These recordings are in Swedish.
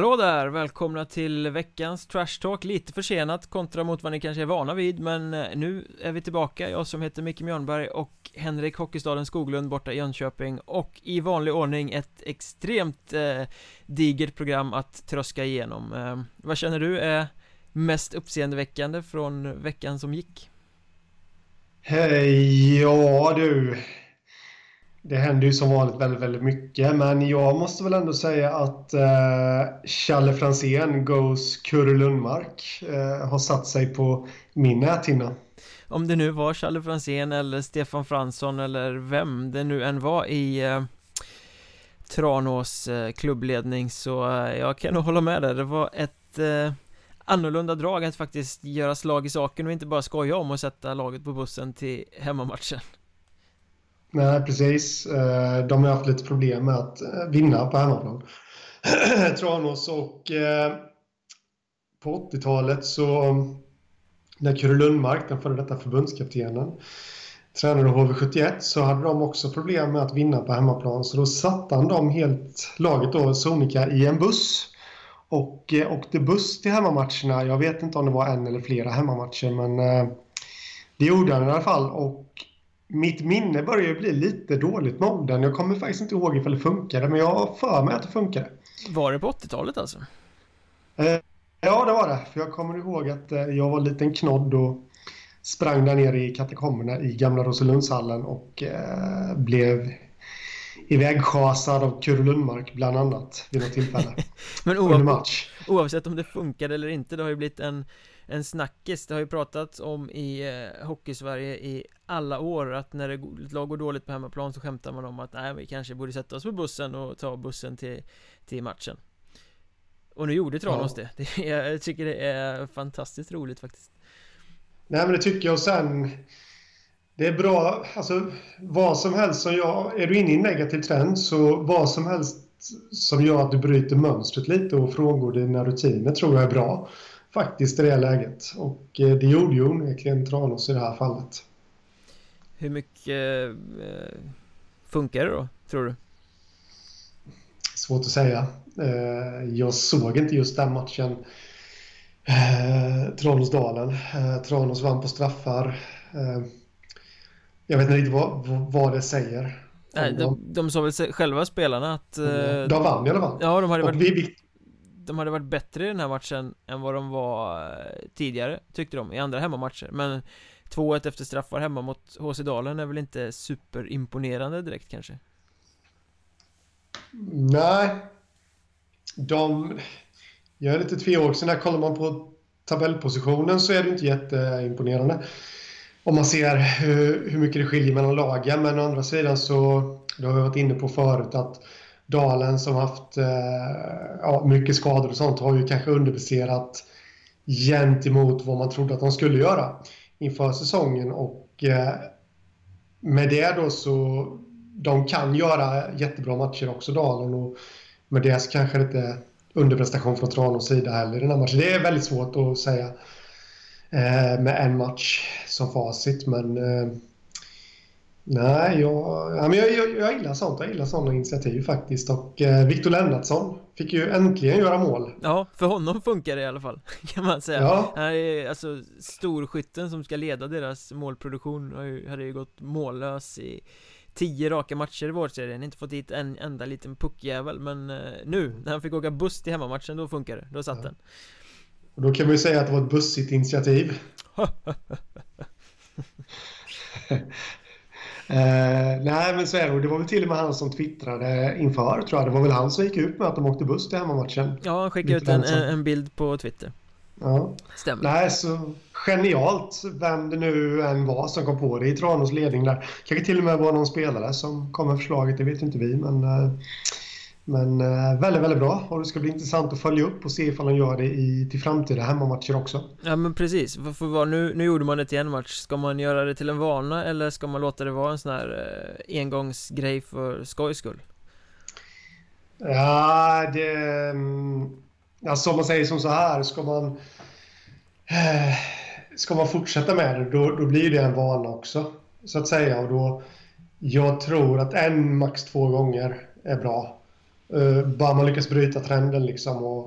Hallå där! Välkomna till veckans Trash Talk, lite försenat kontra mot vad ni kanske är vana vid Men eh, nu är vi tillbaka, jag som heter Micke Mjörnberg och Henrik Hockeystaden Skoglund borta i Jönköping Och i vanlig ordning ett extremt eh, digert program att tröska igenom eh, Vad känner du är mest uppseendeväckande från veckan som gick? Hej, ja du det händer ju som vanligt väldigt, väldigt mycket. Men jag måste väl ändå säga att eh, Challe Franzén goes Kurre Lundmark eh, har satt sig på min näthinna. Om det nu var Challe Franzén eller Stefan Fransson eller vem det nu än var i eh, Tranås eh, klubbledning så eh, jag kan nog hålla med där. Det var ett eh, annorlunda drag att faktiskt göra slag i saken och inte bara skoja om att sätta laget på bussen till hemmamatchen. Nej, precis. Eh, de har haft lite problem med att eh, vinna på hemmaplan. Tranås och eh, på 80-talet så när Kurre Lundmark, den före detta förbundskaptenen, tränade HV71 så hade de också problem med att vinna på hemmaplan. Så då satte han dem helt, laget då, sonika, i en buss. Och åkte buss till hemmamatcherna. Jag vet inte om det var en eller flera hemmamatcher men det gjorde han i alla fall. Och mitt minne börjar ju bli lite dåligt med åldern. Jag kommer faktiskt inte ihåg ifall det funkade, men jag har för mig att det funkade. Var det på 80-talet alltså? Eh, ja, det var det. För jag kommer ihåg att eh, jag var en liten knodd och sprang där nere i katakomberna i gamla Roselundshallen och eh, blev ivägschasad av Kurre Lundmark bland annat vid något tillfälle. Men oavsett, oavsett om det funkade eller inte, det har ju blivit en en snackis Det har ju pratats om i eh, Hockeysverige i alla år att när ett lag går dåligt på hemmaplan så skämtar man om att nej, vi kanske borde sätta oss på bussen och ta bussen till, till matchen Och nu gjorde Tranås ja. det. det Jag tycker det är fantastiskt roligt faktiskt Nej men det tycker jag och sen Det är bra, alltså vad som helst som jag, är du inne i en negativ trend så vad som helst som gör att du bryter mönstret lite och frångår dina rutiner tror jag är bra faktiskt i det läget. Och eh, det gjorde ju onekligen Tranås i det här fallet. Hur mycket eh, funkar det då, tror du? Svårt att säga. Eh, jag såg inte just den matchen. Eh, Tranåsdalen. Tranås vann på straffar. Jag vet inte riktigt vad, vad det säger. Nej, de, de sa väl själva spelarna att... Eh, de vann i alla fall. Ja, de hade varit... Vi, de hade varit bättre i den här matchen än vad de var tidigare, tyckte de, i andra hemmamatcher Men 2-1 efter straffar hemma mot HC Dalen är väl inte superimponerande direkt kanske? Nej. De... Jag är lite tvehågsen här, kollar man på tabellpositionen så är det inte jätteimponerande. Om man ser hur, hur mycket det skiljer mellan lagen, men å andra sidan så, det har vi varit inne på förut, att Dalen som haft eh, ja, mycket skador och sånt har ju kanske underpresterat gentemot vad man trodde att de skulle göra inför säsongen och eh, med det då så de kan göra jättebra matcher också Dalen och med det så kanske det inte är underprestation från Tranås sida heller i den här matchen. Det är väldigt svårt att säga eh, med en match som facit men eh, Nej, jag, ja, men jag, jag, jag gillar sånt. Jag gillar sådana initiativ faktiskt. Och eh, Victor Lennartsson fick ju äntligen göra mål. Ja, för honom funkar det i alla fall, kan man säga. Ja. Han är alltså storskytten som ska leda deras målproduktion hade ju gått mållös i tio raka matcher i vårserien, inte fått dit en enda liten puckjävel Men eh, nu, när han fick åka buss till hemmamatchen, då funkar det. Då satt ja. den. Och då kan man ju säga att det var ett bussigt initiativ. Eh, nej, men så är det. Det var väl till och med han som twittrade inför, tror jag. Det var väl han som gick ut med att de åkte buss till hemmamatchen. Ja, han skickade ut en, en bild på Twitter. Ja. Stämmer. Nej, så genialt vem det nu än var som kom på det i Tranås ledning där. Kanske till och med var någon spelare som kom med förslaget, det vet inte vi, men eh, men eh, väldigt, väldigt bra och det ska bli intressant att följa upp och se ifall de gör det i, till framtida hemmamatcher också. Ja men precis, för, för nu, nu gjorde man det till en match, ska man göra det till en vana eller ska man låta det vara en sån här eh, engångsgrej för skojs skull? Ja, det... Alltså om man säger som så här, ska man... Eh, ska man fortsätta med det, då, då blir det en vana också. Så att säga. Och då, jag tror att en, max två gånger är bra. Uh, bara man lyckas bryta trenden liksom. Och,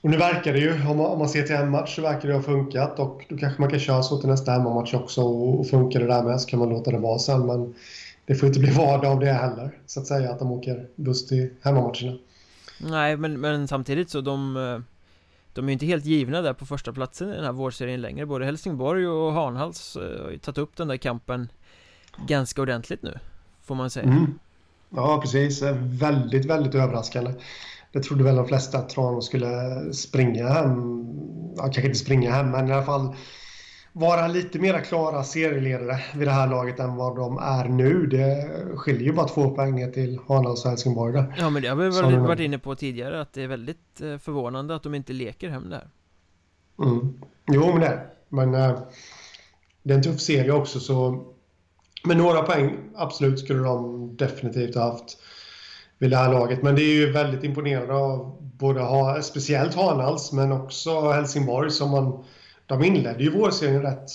och nu verkar det ju, om man, om man ser till en match så verkar det ha funkat och då kanske man kan köra så till nästa hemmamatch också och, och funkar det där med så kan man låta det vara sen. Men det får inte bli vardag av det heller, så att säga, att de åker buss till hemmamatcherna. Nej, men, men samtidigt så de eh, De är ju inte helt givna där på första platsen i den här vårserien längre Både Helsingborg och Hanhals eh, har ju tagit upp den där kampen Ganska ordentligt nu Får man säga mm. Ja, precis. Väldigt, väldigt överraskande. Det trodde väl de flesta att Tranås skulle springa hem. Ja, kanske inte springa hem, men i alla fall vara lite mer klara serieledare vid det här laget än vad de är nu. Det skiljer ju bara två poäng ner till Hanals och Helsingborg där. Ja men det har vi väl varit inne på tidigare att det är väldigt eh, förvånande att de inte leker hem där. Mm. Jo men det är Men äh, det är en tuff serie också så men några poäng absolut skulle de definitivt ha haft vid det här laget. Men det är ju väldigt imponerande av både ha, speciellt Hanals men också Helsingborg som man de inledde ju vårserien rätt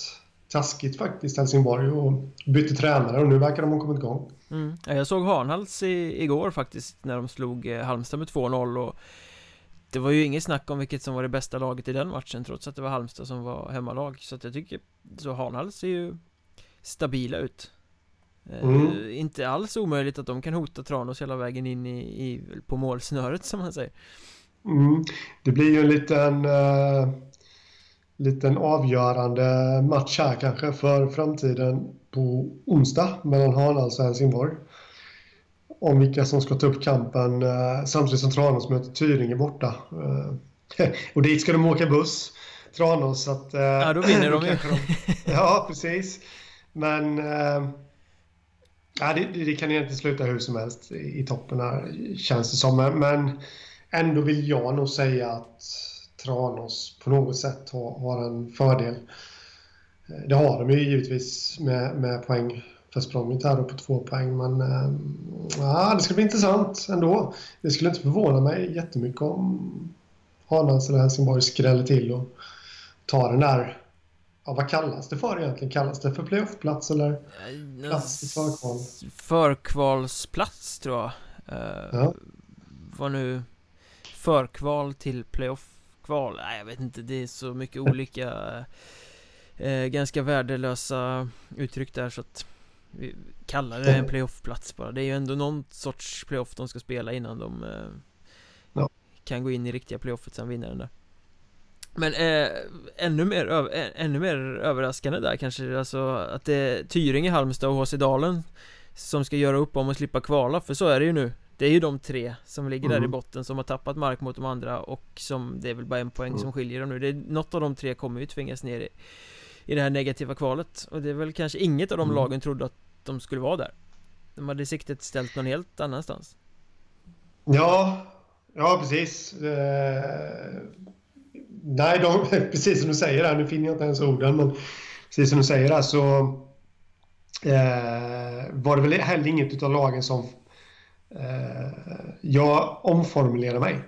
taskigt faktiskt, Helsingborg, och bytte tränare och nu verkar de ha kommit igång. Mm. Jag såg Hanhals i, igår faktiskt när de slog eh, Halmstad med 2-0 och det var ju inget snack om vilket som var det bästa laget i den matchen trots att det var Halmstad som var hemmalag så att jag tycker så Hanhals ser ju stabila ut mm. uh, Inte alls omöjligt att de kan hota Tranås hela vägen in i, i på målsnöret som man säger mm. Det blir ju en liten uh liten avgörande match här kanske för framtiden på onsdag mellan Hanals och Helsingborg. Om vilka som ska ta upp kampen eh, samtidigt som Tranås möter Tyringe borta. Eh, och dit ska de åka buss, Tranås. Så att, eh, ja, då vinner de ju. ja, precis. Men eh, ja, det, det, kan egentligen sluta hur som helst i, toppen här, känns det som. Men ändå vill jag nog säga att Tranås på något sätt har, har en fördel. Eh, det har de ju givetvis med, med poäng försprånget här på två poäng. Men eh, ja, det ska bli intressant ändå. Det skulle inte förvåna mig jättemycket om Hanans eller Helsingborg skräller till och tar den där Ja, vad kallas det för egentligen? Kallas det för playoffplats eller plats i förkval? Förkvalsplats tror jag uh, ja. Vad nu Förkval till playoff kval, nej jag vet inte, det är så mycket olika eh, Ganska värdelösa uttryck där så att Vi kallar det en playoffplats bara Det är ju ändå någon sorts playoff de ska spela innan de eh, ja. Kan gå in i riktiga playoffet sen vinna den där men eh, ännu, mer eh, ännu mer överraskande där kanske alltså att det är Tyringe, Halmstad och HC Dalen Som ska göra upp om att slippa kvala, för så är det ju nu det är ju de tre som ligger mm. där i mm. botten som har tappat mark mot de andra och som Det är väl bara en poäng mm. som skiljer dem nu det är, Något av de tre kommer ju tvingas ner i, I det här negativa kvalet Och det är väl kanske inget av de mm. lagen trodde att de skulle vara där De hade siktet ställt någon helt annanstans Ja Ja precis eh, Nej de, precis som du säger här, nu finner jag inte ens orden men Precis som du säger här så eh, Var det väl heller inget av lagen som Eh, jag omformulerade mig.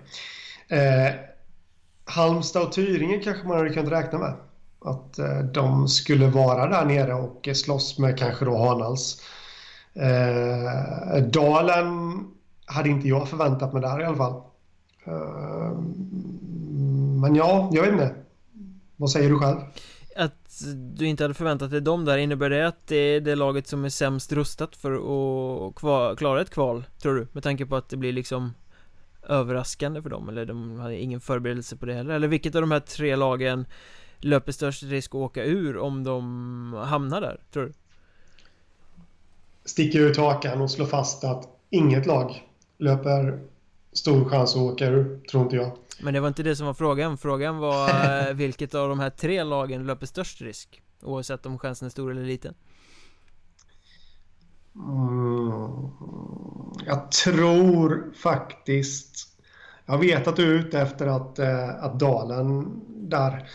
Eh, Halmstad och Tyringe kanske man hade kunnat räkna med. Att eh, de skulle vara där nere och slåss med kanske då Hanals. Eh, Dalen hade inte jag förväntat mig där i alla fall. Eh, men ja, jag vet inte. Vad säger du själv? Att du inte hade förväntat dig dem där, innebär det att det är det laget som är sämst rustat för att klara ett kval, tror du? Med tanke på att det blir liksom överraskande för dem, eller de hade ingen förberedelse på det heller, eller vilket av de här tre lagen löper störst risk att åka ur om de hamnar där, tror du? Sticka ut hakan och slå fast att inget lag löper stor chans att åka ur, tror inte jag. Men det var inte det som var frågan, frågan var eh, vilket av de här tre lagen löper störst risk? Oavsett om chansen är stor eller liten mm, Jag tror faktiskt Jag vet att du är ute efter att, eh, att Dalen där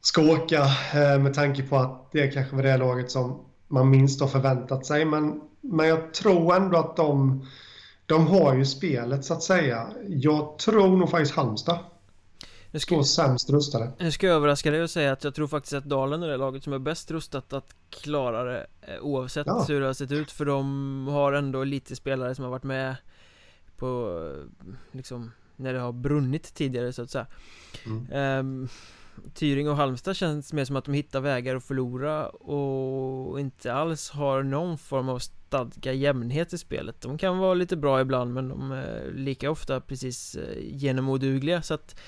ska åka eh, med tanke på att det kanske var det laget som man minst har förväntat sig men, men jag tror ändå att de de har ju spelet så att säga. Jag tror nog faktiskt Halmstad. Nu ska, Står sämst rustade. Nu ska jag överraska dig och säga att jag tror faktiskt att Dalen är det laget som är bäst rustat att klara det eh, Oavsett ja. hur det har sett ut för de har ändå lite spelare som har varit med på liksom när det har brunnit tidigare så att säga mm. um, Tyring och Halmstad känns mer som att de hittar vägar att förlora och inte alls har någon form av stadga jämnhet i spelet De kan vara lite bra ibland men de är lika ofta precis eh, genomodugliga så att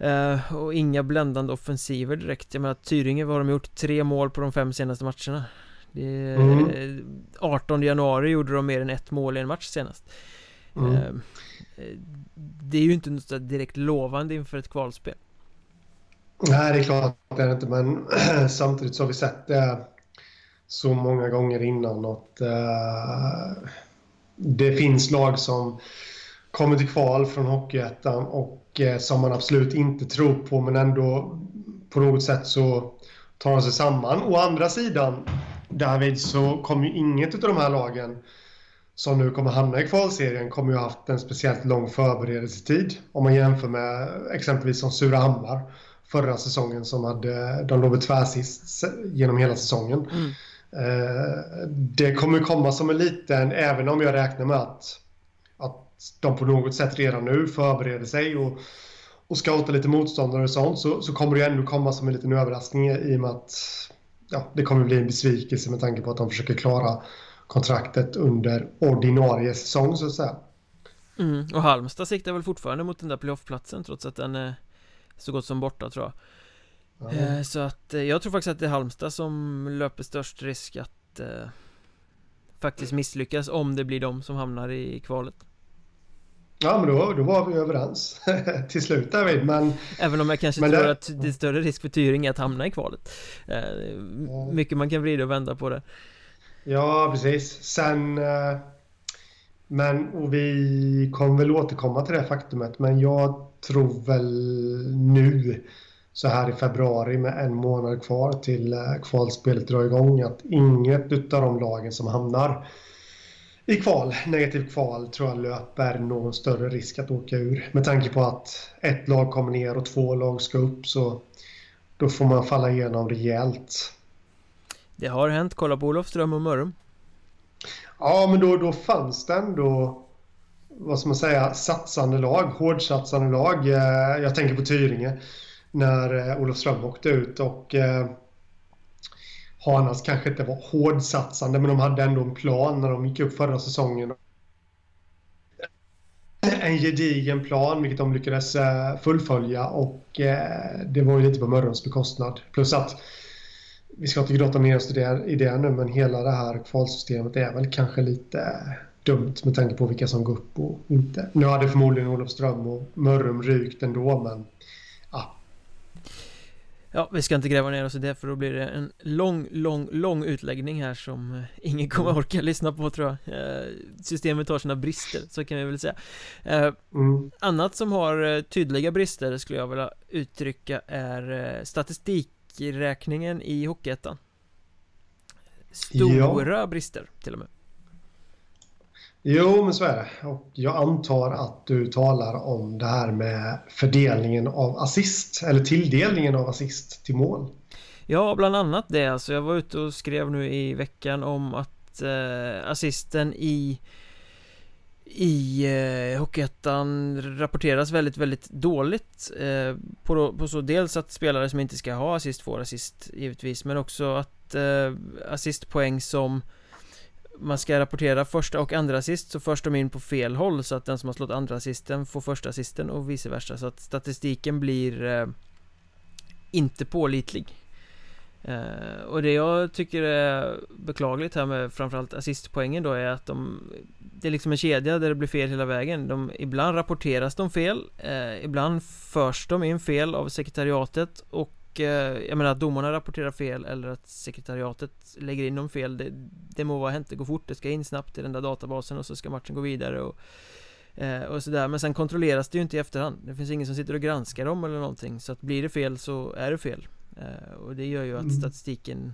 uh, Och inga bländande offensiver direkt Jag menar Tyringe, vad har de gjort? Tre mål på de fem senaste matcherna det, mm. 18 januari gjorde de mer än ett mål i en match senast mm. uh, Det är ju inte något direkt lovande inför ett kvalspel Nej, det är klart det är inte, men samtidigt så har vi sett det så många gånger innan att uh, det finns lag som kommer till kval från Hockeyettan och uh, som man absolut inte tror på men ändå på något sätt så tar de sig samman. Å andra sidan, David, så kommer ju inget av de här lagen som nu kommer hamna i kvalserien kommer ju ha haft en speciellt lång förberedelsetid om man jämför med exempelvis som Surahammar förra säsongen som hade, de låg tvärsist genom hela säsongen. Mm. Eh, det kommer komma som en liten, även om jag räknar med att, att de på något sätt redan nu förbereder sig och, och scoutar lite motståndare och sånt så, så kommer det ändå komma som en liten överraskning i och med att ja, det kommer bli en besvikelse med tanke på att de försöker klara kontraktet under ordinarie säsong så att säga. Mm, och Halmstad siktar väl fortfarande mot den där playoffplatsen trots att den är så gott som borta tror jag. Ja. Eh, så att eh, jag tror faktiskt att det är Halmstad som löper störst risk att eh, Faktiskt misslyckas om det blir de som hamnar i kvalet. Ja men då, då var vi överens till slut David men Även om jag kanske tror det... att det är större risk för Tyringe att hamna i kvalet. Eh. Mycket man kan vrida och vända på det. Ja precis. Sen eh, Men och vi kommer väl återkomma till det faktumet men jag tror väl nu så här i februari med en månad kvar till eh, kvalspelet drar igång att inget av de lagen som hamnar i kval, negativ kval, tror jag löper någon större risk att åka ur. Med tanke på att ett lag kommer ner och två lag ska upp så då får man falla igenom rejält. Det har hänt, kolla på Olofström och Mörrum. Ja, men då, då fanns det ändå vad ska man säga, satsande lag, hårdsatsande lag. Eh, jag tänker på Tyringe när eh, Olofström åkte ut och eh, Hanas kanske inte var hårdsatsande men de hade ändå en plan när de gick upp förra säsongen. En gedigen plan vilket de lyckades fullfölja och det var ju lite på Mörrums bekostnad. Plus att vi ska inte grotta ner oss i det nu men hela det här kvalsystemet är väl kanske lite dumt med tanke på vilka som går upp och inte. Nu hade förmodligen Olofström och Mörrum rykt ändå, men ja. Ja, vi ska inte gräva ner oss i det för då blir det en lång, lång, lång utläggning här som eh, ingen kommer mm. orka lyssna på tror jag eh, Systemet har sina brister, så kan vi väl säga eh, mm. Annat som har tydliga brister skulle jag vilja uttrycka är statistikräkningen i Hockeyettan Stora ja. brister till och med Jo, men så är det. Och jag antar att du talar om det här med fördelningen av assist, eller tilldelningen av assist till mål. Ja, bland annat det. Alltså, jag var ute och skrev nu i veckan om att eh, assisten i i eh, Hockeyettan rapporteras väldigt, väldigt dåligt eh, på, på så dels att spelare som inte ska ha assist får assist givetvis men också att eh, assistpoäng som man ska rapportera första och andra assist så förs de in på fel håll så att den som har slått andra assisten får första assisten och vice versa. Så att statistiken blir eh, inte pålitlig. Eh, och det jag tycker är beklagligt här med framförallt assistpoängen då är att de Det är liksom en kedja där det blir fel hela vägen. De, Ibland rapporteras de fel eh, Ibland förs de in fel av sekretariatet och Eh, jag menar att domarna rapporterar fel eller att sekretariatet lägger in dem fel det, det må vara hänt, det går fort, det ska in snabbt i den där databasen och så ska matchen gå vidare och eh, och sådär, men sen kontrolleras det ju inte i efterhand. Det finns ingen som sitter och granskar dem eller någonting. Så att blir det fel så är det fel. Eh, Och det gör ju att mm. statistiken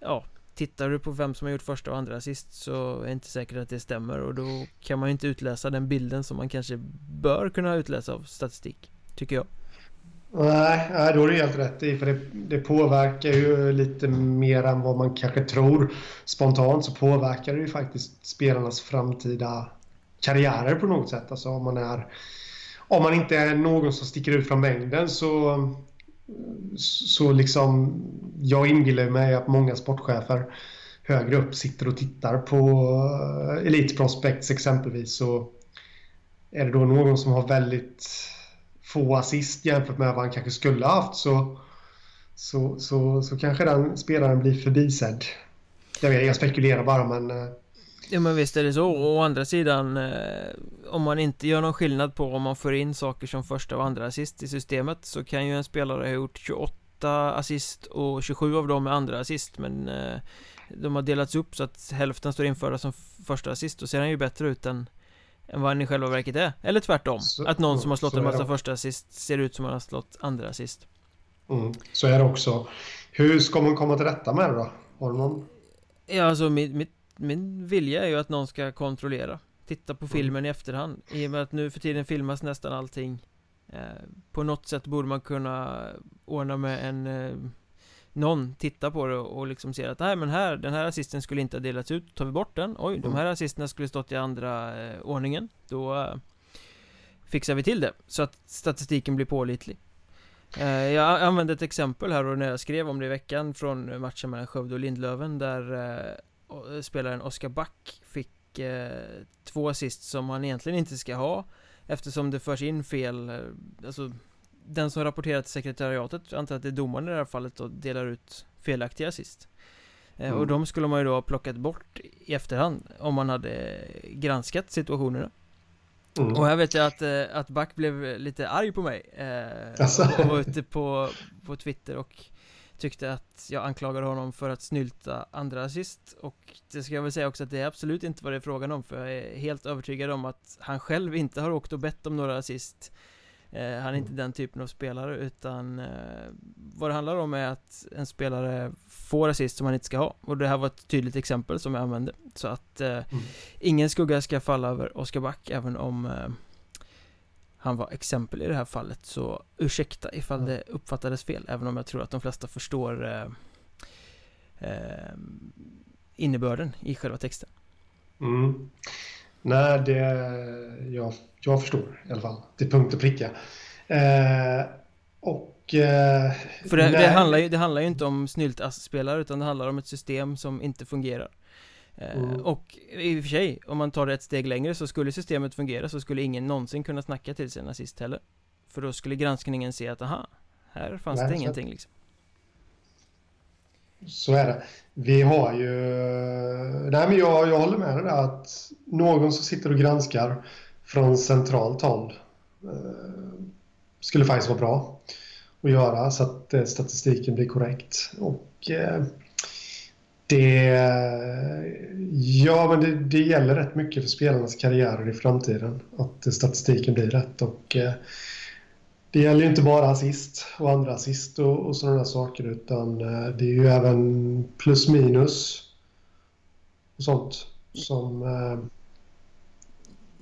Ja, tittar du på vem som har gjort första och andra assist så är det inte säkert att det stämmer. Och då kan man ju inte utläsa den bilden som man kanske bör kunna utläsa av statistik Tycker jag Nej, nej, då är du helt rätt i. För det, det, påverkar ju lite mer än vad man kanske tror. Spontant så påverkar det ju faktiskt spelarnas framtida karriärer på något sätt. Alltså om man är om man inte är någon som sticker ut från mängden så så liksom jag inbillar mig att många sportchefer högre upp sitter och tittar på eh, Elite Prospects exempelvis så är det då någon som har väldigt få assist jämfört med vad han kanske skulle ha haft så, så, så, så kanske den spelaren blir förbisedd. Jag, vet, jag spekulerar bara men... Eh, ja men visst är det så, å andra sidan eh, Om man inte gör någon skillnad på om man får in saker som första och andra assist i systemet Så kan ju en spelare ha gjort 28 assist och 27 av dem är andra assist men eh, De har delats upp så att hälften står införda som första assist och ser han ju bättre ut än än vad han i själva verket är Eller tvärtom, så, att någon som har slått en massa första assist ser ut som han har slått andra assist mm, Så är det också Hur ska man komma till rätta med det då? Har du någon? Ja alltså mitt, mitt, min vilja är ju att någon ska kontrollera Titta på mm. filmen mm. i efterhand I och med att nu för tiden filmas nästan allting eh, På något sätt borde man kunna ordna med en eh, någon tittar på det och liksom ser att nej men här, den här assisten skulle inte ha delats ut, tar vi bort den, oj de här assisterna skulle stått i andra eh, ordningen, då eh, fixar vi till det så att statistiken blir pålitlig. Eh, jag använde ett exempel här och när jag skrev om det i veckan från matchen mellan Skövde och Lindlöven där eh, spelaren Oskar Back fick eh, två assist som han egentligen inte ska ha eftersom det förs in fel, eh, alltså den som rapporterar till sekretariatet, antar att det är domaren i det här fallet och delar ut felaktiga assist eh, mm. Och de skulle man ju då ha plockat bort i efterhand om man hade granskat situationerna mm. Och här vet jag att, eh, att Back blev lite arg på mig eh, alltså. och var ute på, på Twitter och tyckte att jag anklagade honom för att snylta andra assist och det ska jag väl säga också att det är absolut inte vad det är frågan om för jag är helt övertygad om att han själv inte har åkt och bett om några assist Eh, han är inte den typen av spelare utan eh, vad det handlar om är att en spelare får assist som han inte ska ha och det här var ett tydligt exempel som jag använde så att eh, mm. ingen skugga ska falla över Oskar Back även om eh, han var exempel i det här fallet så ursäkta ifall mm. det uppfattades fel även om jag tror att de flesta förstår eh, eh, innebörden i själva texten. Mm. Nej, det... Jag, jag förstår i alla fall. Till punkt och pricka. Eh, och... Eh, För det, det, handlar ju, det handlar ju inte om snyltspelare utan det handlar om ett system som inte fungerar. Eh, mm. Och i och för sig, om man tar det ett steg längre så skulle systemet fungera så skulle ingen någonsin kunna snacka till sig nazist heller. För då skulle granskningen se att aha, här fanns Nej, det ingenting liksom. Så är det. Vi har ju... Nej, men jag, jag håller med dig där att någon som sitter och granskar från centralt håll eh, skulle faktiskt vara bra att göra så att eh, statistiken blir korrekt. Och eh, det... Ja, men det, det, gäller rätt mycket för spelarnas karriärer i framtiden att statistiken blir rätt och eh, det gäller ju inte bara assist och andra assist och, och sådana saker utan eh, det är ju även plus minus och sånt som... Eh...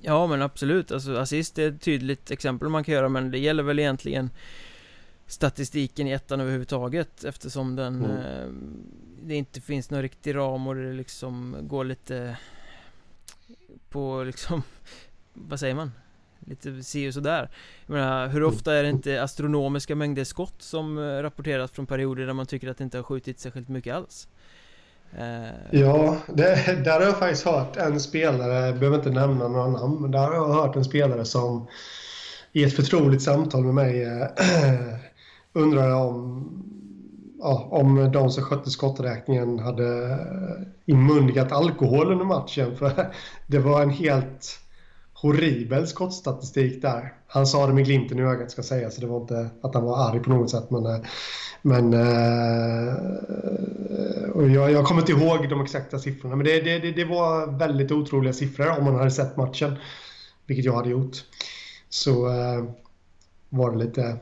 Ja men absolut, alltså assist är ett tydligt exempel man kan göra men det gäller väl egentligen statistiken i ettan överhuvudtaget eftersom den mm. eh, det inte finns någon riktig ram och det liksom går lite på liksom vad säger man? Lite si och sådär Jag menar, hur ofta är det inte astronomiska mängder skott som eh, rapporteras från perioder där man tycker att det inte har skjutit särskilt mycket alls? Eh, ja, det, där har jag faktiskt hört en spelare, jag behöver inte nämna några namn, men där har jag hört en spelare som i ett förtroligt samtal med mig äh, undrade om, ja, om de som skötte skotträkningen hade inmundigat alkohol under matchen. För det var en helt horribel skottstatistik där. Han sa det med glimten i ögat ska säga så det var inte att han var arg på något sätt men... Eh, men eh, och jag, jag kommer inte ihåg de exakta siffrorna men det, det, det, var väldigt otroliga siffror om man hade sett matchen. Vilket jag hade gjort. Så eh, var det lite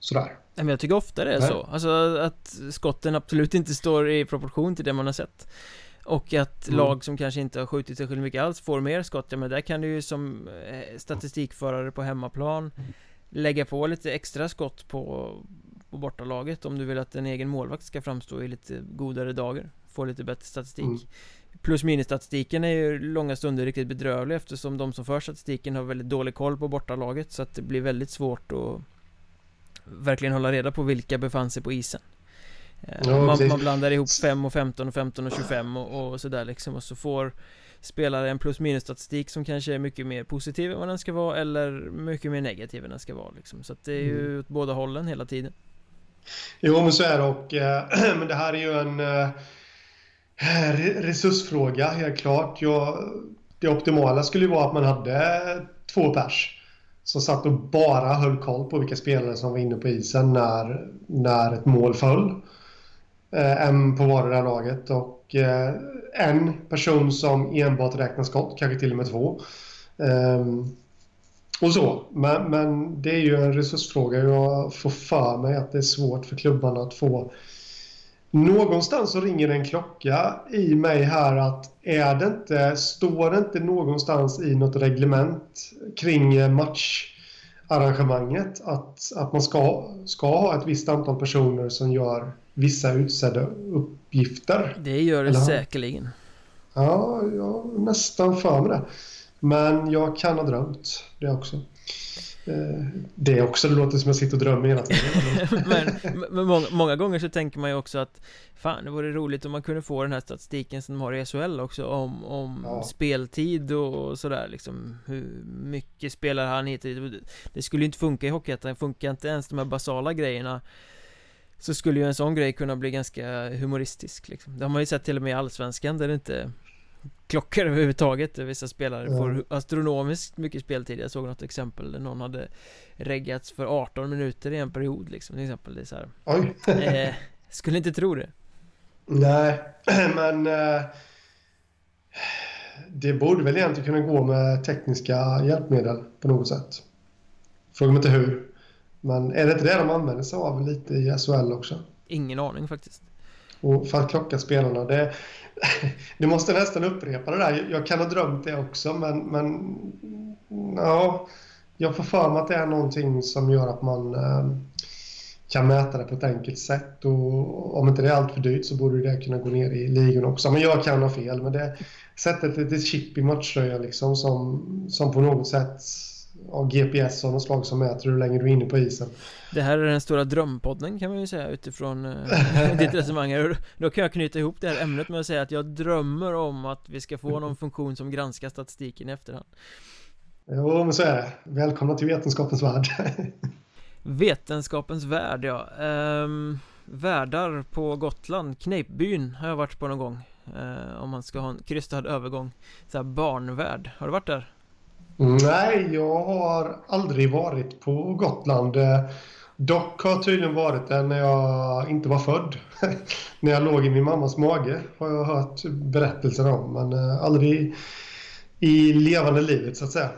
sådär. Men jag tycker ofta det är Nej. så. Alltså att skotten absolut inte står i proportion till det man har sett. Och att mm. lag som kanske inte har skjutit särskilt mycket alls får mer skott, ja men där kan du ju som eh, statistikförare på hemmaplan Lägga på lite extra skott på, på bortalaget om du vill att en egen målvakt ska framstå i lite godare dagar Få lite bättre statistik mm. Plus minus-statistiken är ju långa stunder riktigt bedrövlig eftersom de som för statistiken har väldigt dålig koll på bortalaget så att det blir väldigt svårt att verkligen hålla reda på vilka befann sig på isen. Eh, ja, man, man, blandar ihop 5 och 15 och 15 och 25 och, och sådär liksom och så får spelare en plus minus statistik som kanske är mycket mer positiv än vad den ska vara eller mycket mer negativ än den ska vara liksom. Så att det är ju mm. åt båda hållen hela tiden. Jo men så är det och äh, men det här är ju en äh, resursfråga helt klart. Jag, det optimala skulle ju vara att man hade två pers som satt och bara höll koll på vilka spelare som var inne på isen när, när ett mål föll. Eh, en på vardera laget och eh, en person som enbart räknar skott, kanske till och med två. Ehm, och så. Men, men det är ju en resursfråga. Jag får för mig att det är svårt för klubbarna att få Någonstans så ringer en klocka i mig här att är det inte, står det inte någonstans i något reglement kring eh, match matcharrangemanget att, att man ska, ska ha ett visst antal personer som gör vissa utsedda uppgifter? Det gör det Eller? säkerligen. Ja, jag nästan för mig det. Men jag kan ha drömt det också. Eh, det också, det låter som jag sitter och drömmer hela tiden. Men, men många, många, gånger så tänker man ju också att Fan, det vore roligt om man kunde få den här statistiken som de har i SHL också Om, om ja. speltid och sådär liksom Hur mycket spelar han hit Det skulle ju inte funka i Hockeyettan, funkar inte ens de här basala grejerna Så skulle ju en sån grej kunna bli ganska humoristisk liksom. Det har man ju sett till och med i Allsvenskan där det inte klockor överhuvudtaget Vissa spelare ja. får astronomiskt mycket speltid Jag såg något exempel där någon hade reggats för 18 minuter i en period liksom till exempel det är så här. Oj! eh, skulle inte tro det Nej, men eh, Det borde väl egentligen kunna gå med tekniska hjälpmedel på något sätt Fråga mig inte hur Men är det inte det de använder sig av lite i SHL också? Ingen aning faktiskt och för att klocka spelarna. Det, du måste nästan upprepa det där. Jag kan ha drömt det också, men, men ja, jag får för mig att det är någonting som gör att man eh, kan mäta det på ett enkelt sätt. Och om inte det är allt för dyrt så borde det kunna gå ner i ligan också. Men jag kan ha fel. Men det sätter ett litet chip i matchtröjan liksom som, som på något sätt av GPS av något slag som mäter hur länge du är inne på isen. Det här är den stora drömpodden kan man ju säga utifrån uh, ditt resonemang. Då kan jag knyta ihop det här ämnet med att säga att jag drömmer om att vi ska få någon funktion som granskar statistiken i efterhand. Jo, men så är det. Välkomna till vetenskapens värld. Vetenskapens värld, ja. Um, Värdar på Gotland, Kneippbyn har jag varit på någon gång uh, Om man ska ha en krystad övergång. Så här barnvärld, har du varit där? Nej, jag har aldrig varit på Gotland. Dock har tydligen varit där när jag inte var född. när jag låg i min mammas mage har jag hört berättelser om, men eh, aldrig i levande livet så att säga.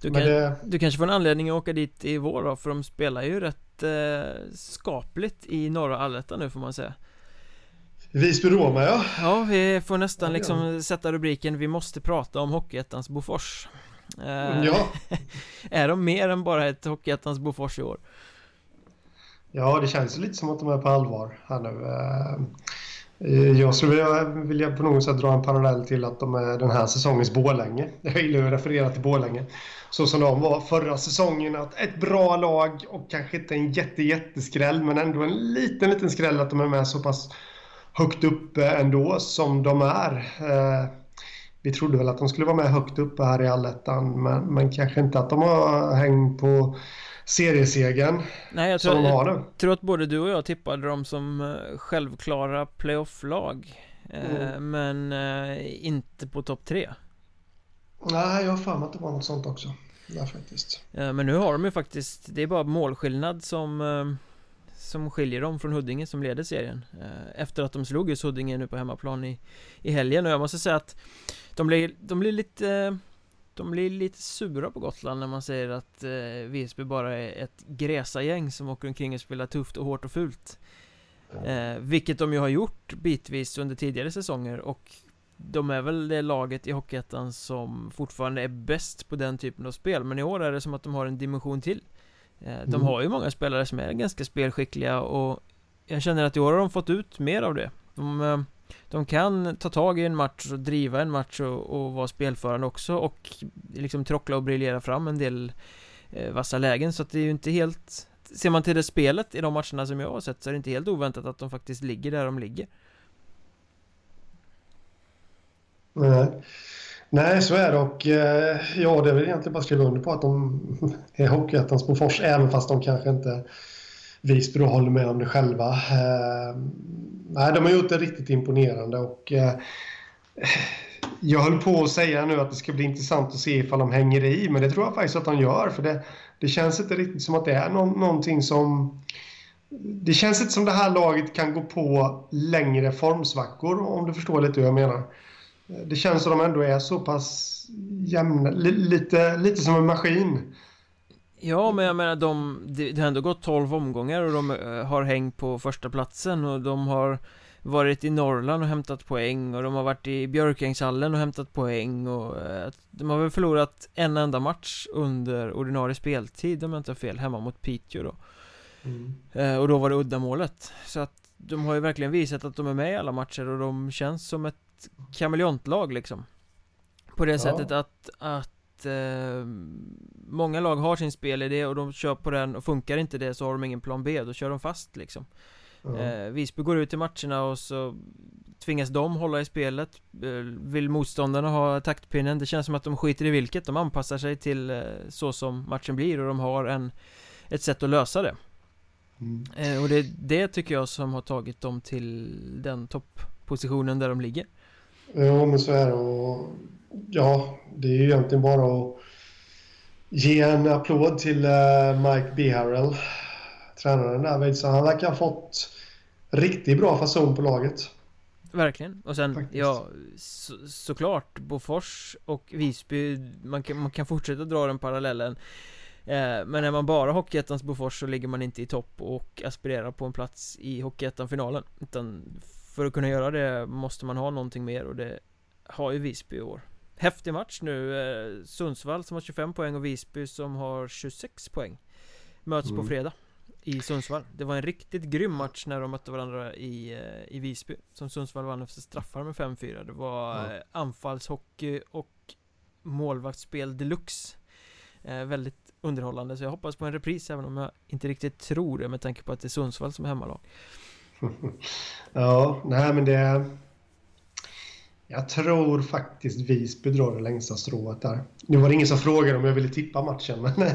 Du, kan, det... du kanske får en anledning att åka dit i vår då, för de spelar ju rätt eh, skapligt i norra Allettan nu får man säga. Visby-Roma ja. Ja, vi får nästan liksom sätta rubriken Vi måste prata om Hockeyettans Bofors. Eh, ja. är de mer än bara ett Hockeyettans Bofors i år? Ja, det känns lite som att de är på allvar här nu. Eh, jag skulle vilja, vilja på något sätt dra en parallell till att de är den här säsongens Bålänge. Jag gillar att referera till Bålänge. Så som de var förra säsongen. Att ett bra lag och kanske inte en jätte, jätteskräll men ändå en liten, liten skräll att de är med så pass högt uppe ändå som de är. Vi trodde väl att de skulle vara med högt uppe här i allettan men, men kanske inte att de har hängt på seriesegern Nej, jag tror, som de har nu. Jag tror att både du och jag tippade dem som eh, självklara playoff-lag eh, mm. Men eh, inte på topp tre Nej, jag har för mig att det var något sånt också Där faktiskt Men nu har de ju faktiskt Det är bara målskillnad som Som skiljer dem från Huddinge som leder serien Efter att de slog just Huddinge nu på hemmaplan i, i helgen och jag måste säga att de blir, de blir lite De blir lite sura på Gotland när man säger att eh, Visby bara är ett gräsagäng som åker omkring och spelar tufft och hårt och fult. Eh, Vilket de ju har gjort bitvis under tidigare säsonger och De är väl det laget i Hockeyettan som fortfarande är bäst på den typen av spel. Men i år är det som att de har en dimension till. Eh, De mm. har ju många spelare som är ganska spelskickliga och Jag känner att i år har de fått ut mer av det. De eh, de kan ta tag i en match och driva en match och, och vara spelförande också och liksom trockla och briljera fram en del eh, vassa lägen. Så att det är ju inte helt Ser man till det spelet i de matcherna som jag har sett så är det inte helt oväntat att de faktiskt ligger där de ligger. Nej, Nej så är det och eh, ja, det är väl egentligen bara att skriva under på att de är Hockeyettans Bofors även fast de kanske inte Visby då håller med om det själva. Eh, nej, de har gjort det riktigt imponerande och eh, jag höll på att säga nu att det ska bli intressant att se ifall de hänger i, men det tror jag faktiskt att de gör för det, det känns inte riktigt som att det är någon, någonting som det känns inte som det här laget kan gå på längre formsvackor om du förstår lite hur jag menar. Eh, det känns som att de ändå är så pass jämna, lite, lite som en maskin. Ja, men jag menar de, det, har ändå gått 12 omgångar och de uh, har hängt på första platsen och de har varit i Norrland och hämtat poäng och de har varit i Björkängshallen och hämtat poäng och uh, de har väl förlorat en enda match under ordinarie speltid om jag inte har fel, hemma mot Piteå då. Mm. Uh, och då var det uddamålet. Så att de har ju verkligen visat att de är med i alla matcher och de känns som ett kameleontlag liksom. På det ja. sättet att, att eh, många lag har sin spelidé och de kör på den och funkar inte det så har de ingen plan B, då kör de fast liksom. Mm. Eh, Visby går ut i matcherna och så tvingas de hålla i spelet eh, Vill motståndarna ha taktpinnen? Det känns som att de skiter i vilket, de anpassar sig till eh, så som matchen blir och de har en Ett sätt att lösa det mm. eh, Och det är det tycker jag som har tagit dem till den topppositionen där de ligger Ja men så är det och ja, det är ju egentligen bara att ge en applåd till uh, Mike Beharrell, tränaren där. Så han verkar ha fått riktigt bra fason på laget. Verkligen, och sen, Faktiskt. ja, så, såklart Bofors och Visby, man kan, man kan fortsätta dra den parallellen eh, Men när man bara Hockeyettans Bofors så ligger man inte i topp och aspirerar på en plats i Hockeyettan-finalen Utan för att kunna göra det måste man ha någonting mer och det har ju Visby i år Häftig match nu eh, Sundsvall som har 25 poäng och Visby som har 26 poäng Möts mm. på fredag I Sundsvall. Det var en riktigt grym match när de mötte varandra i, eh, i Visby Som Sundsvall vann efter straffar med 5-4 Det var eh, anfallshockey och målvaktsspel deluxe. Eh, Väldigt underhållande så jag hoppas på en repris även om jag inte riktigt tror det med tanke på att det är Sundsvall som är hemmalag. Ja, nej men det jag tror faktiskt Visby drar det längsta strået där. Nu var det ingen som frågade om jag ville tippa matchen, men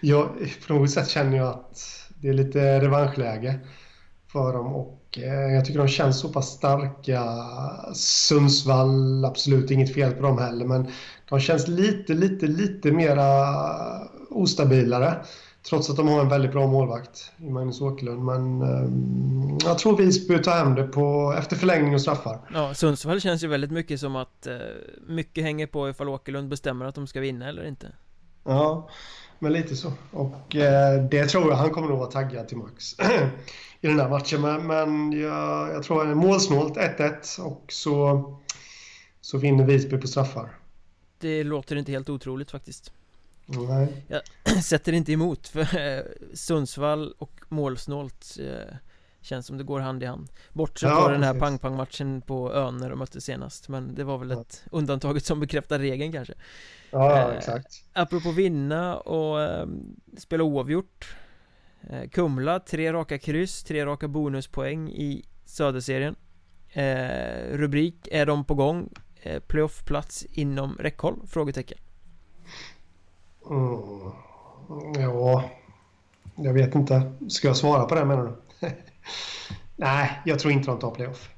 jag, på något sätt känner jag att det är lite revanschläge för dem och eh, jag tycker de känns så pass starka. Sundsvall, absolut inget fel på dem heller, men de känns lite, lite, lite mera ostabilare. Trots att de har en väldigt bra målvakt i Magnus Åkerlund. Men eh, jag tror Visby tar hem det på, efter förlängning och straffar. Ja, Sundsvall känns ju väldigt mycket som att eh, mycket hänger på ifall Åkerlund bestämmer att de ska vinna eller inte. Ja, men lite så. Och eh, det tror jag han kommer nog vara taggad till max i den här matchen. Men, men jag, jag tror målsnålt 1-1 och så, så vinner Visby på straffar. Det låter inte helt otroligt faktiskt. Nej. Jag sätter inte emot för eh, Sundsvall och målsnålt eh, Känns som det går hand i hand Bortsett ja, från den här pang-pang-matchen på ön när de mötte senast Men det var väl ja. ett undantaget som bekräftar regeln kanske Ja, eh, exakt Apropå vinna och eh, spela oavgjort eh, Kumla, tre raka kryss, tre raka bonuspoäng i Söderserien eh, Rubrik, är de på gång? Eh, Playoffplats inom räckhåll? Frågetecken Mm. Ja, jag vet inte. Ska jag svara på det menar du? Nej, jag tror inte de tar playoff.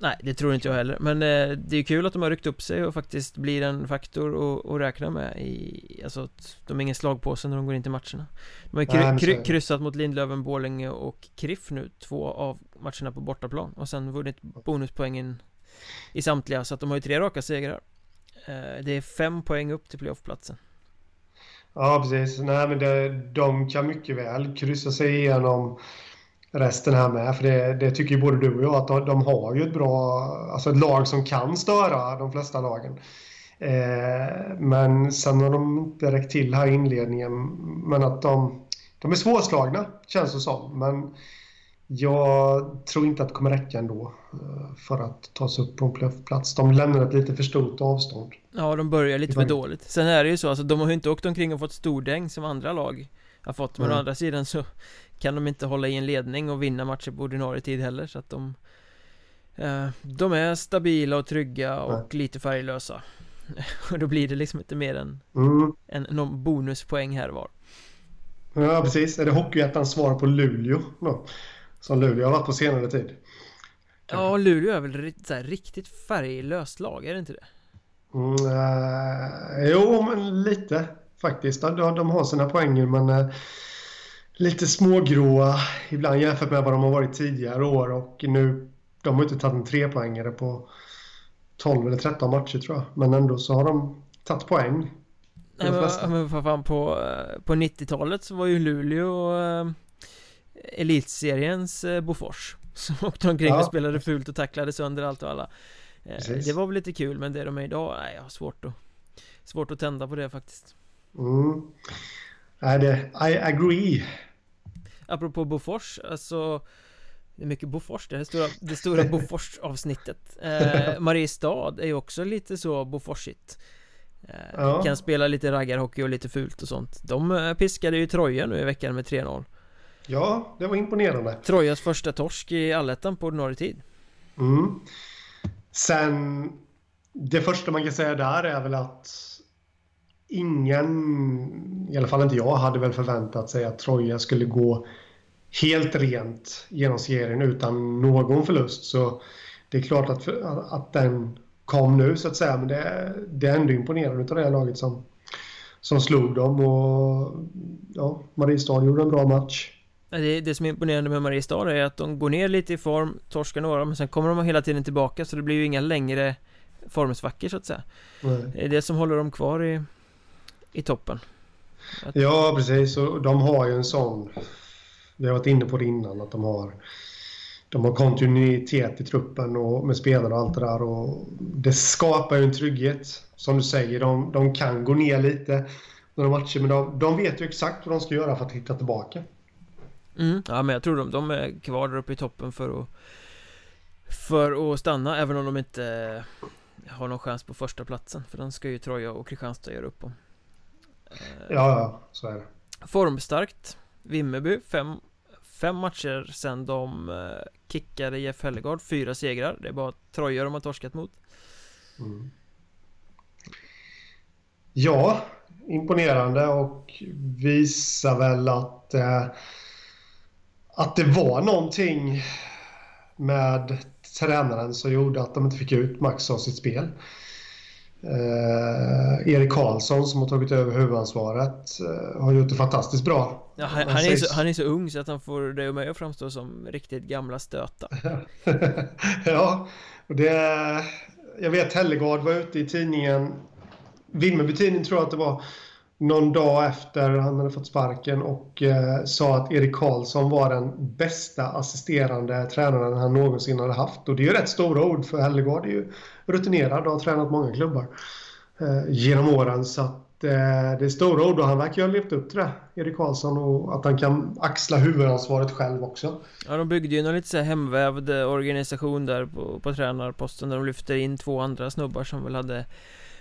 Nej, det tror inte jag heller. Men eh, det är kul att de har ryckt upp sig och faktiskt blir en faktor att räkna med i... Alltså, de är ingen slagpåse när de går in till matcherna. De har kry Nej, kry kryssat mot Lindlöven, Borlänge och Kriff nu, två av matcherna på bortaplan. Och sen vunnit bonuspoängen i samtliga, så att de har ju tre raka segrar. Eh, det är fem poäng upp till playoffplatsen. Ja, precis. Nej, men det, de kan mycket väl kryssa sig igenom resten här med. För det, det tycker ju både du och jag att de, de, har ju ett bra, alltså ett lag som kan störa de flesta lagen. Eh, men sen har de inte räckt till här i inledningen. Men att de, de är svårslagna känns det som. Men jag tror inte att det kommer räcka ändå eh, för att ta sig upp på en playoffplats. De lämnar ett lite för stort avstånd. Ja, de börjar lite för dåligt. Sen är det ju så, alltså de har ju inte åkt omkring och fått stordäng som andra lag har fått. Men mm. å andra sidan så kan de inte hålla i en ledning och vinna matcher på ordinarie tid heller. Så att de eh, De är stabila och trygga och Nej. lite färglösa. och då blir det liksom inte mer än, mm. än någon bonuspoäng här var. Ja, precis. Är det Hockeyettans svar på Luleå då? Som Luleå har varit på senare tid. Ja, Luleå är väl så här, riktigt färglöst lag, är det inte det? Mm, äh, jo, men lite faktiskt. De, de har sina poänger, men äh, lite smågråa ibland jämfört med vad de har varit tidigare år. Och nu, de har inte tagit en trepoängare på 12 eller 13 matcher tror jag. Men ändå så har de tagit poäng. Nej men, men för fan på, eh, på 90-talet så var ju Luleå äh, Elitseriens äh, Bofors Som åkte omkring ja. och spelade fult och tacklade sönder allt och alla. Precis. Det var väl lite kul men det de är idag, nej jag har svårt att Svårt att tända på det faktiskt. Mm. Nej det, I agree. Apropå Bofors, alltså det är mycket Bofors, det här stora, det stora Bofors-avsnittet. Eh, Mariestad är ju också lite så Boforsigt. Eh, ja. Kan spela lite raggarhockey och lite fult och sånt. De eh, piskade ju Troja nu i veckan med 3-0 Ja, det var imponerande Trojas första torsk i allettan på ordinarie tid mm. Sen Det första man kan säga där är väl att Ingen, i alla fall inte jag, hade väl förväntat sig att Troja skulle gå helt rent genom serien utan någon förlust. Så det är klart att, att den kom nu så att säga. Men det, det är ändå imponerande av det här laget som, som slog dem. Och ja, Mariestad gjorde en bra match. Det, det som är imponerande med Mariestad är att de går ner lite i form, torskar några, men sen kommer de hela tiden tillbaka så det blir ju inga längre formsvackor så att säga. Nej. Det är det som håller dem kvar i, i toppen. Att... Ja, precis. Och de har ju en sån vi har varit inne på det innan, att de har, de har kontinuitet i truppen och med spelare och allt det där. Och det skapar ju en trygghet. Som du säger, de, de kan gå ner lite några matcher, men de, de vet ju exakt vad de ska göra för att hitta tillbaka. Mm, ja, men jag tror de, de är kvar där uppe i toppen för att för att stanna, även om de inte har någon chans på första platsen För den ska ju Troja och Kristianstad göra upp om. Ja, ja, så är det. Formstarkt. Vimmerby, fem fem matcher sen de eh, kickade Jeff Hellegard, fyra segrar. Det är bara Troja de har torskat mot. Mm. Ja, imponerande och visar väl att eh, att det var någonting med tränaren som gjorde att de inte fick ut max av sitt spel. Eh, Erik Karlsson som har tagit över huvudansvaret eh, har gjort det fantastiskt bra. Ja, han, han, är så, han är så ung så att han får dig och mig att framstå som riktigt gamla stöta. ja, och det... Jag vet Hellegard var ute i tidningen, Vimmerby-tidningen tror jag att det var, någon dag efter han hade fått sparken och eh, sa att Erik Karlsson var den bästa assisterande tränaren han någonsin hade haft. Och det är ju rätt stora ord för Hellegård är ju rutinerad och har tränat många klubbar eh, genom åren. Så att eh, det är stora ord och han verkar ju ha levt upp till det, Erik Karlsson, och att han kan axla huvudansvaret själv också. Ja, de byggde ju en lite så här hemvävd organisation där på, på tränarposten där de lyfter in två andra snubbar som väl hade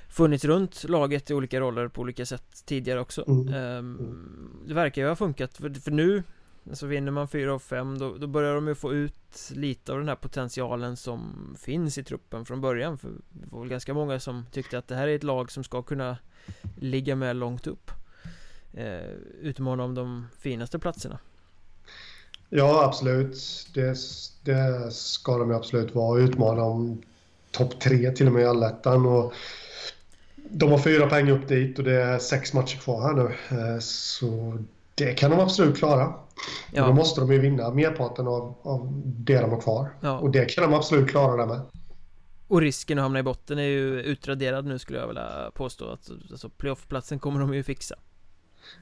funnits runt laget i olika roller på olika sätt tidigare också. Mm. um, Det verkar ju ha funkat för, för nu Alltså vinner man 4 av 5 då, då, börjar de ju få ut lite av den här potentialen som finns i truppen från början För det var väl ganska många som tyckte att det här är ett lag som ska kunna ligga med långt upp eh, Utmana om de finaste platserna. Ja absolut. Det, det ska de ju absolut vara. Utmana om topp 3 till och med i allettan och de har fyra poäng upp dit och det är sex matcher kvar här nu. Eh, så det kan de absolut klara. Ja. då måste de ju vinna merparten av, av det de har kvar. Ja. Och det kan de absolut klara där med. Och risken att hamna i botten är ju utraderad nu skulle jag vilja påstå. Att, alltså playoffplatsen kommer de ju fixa.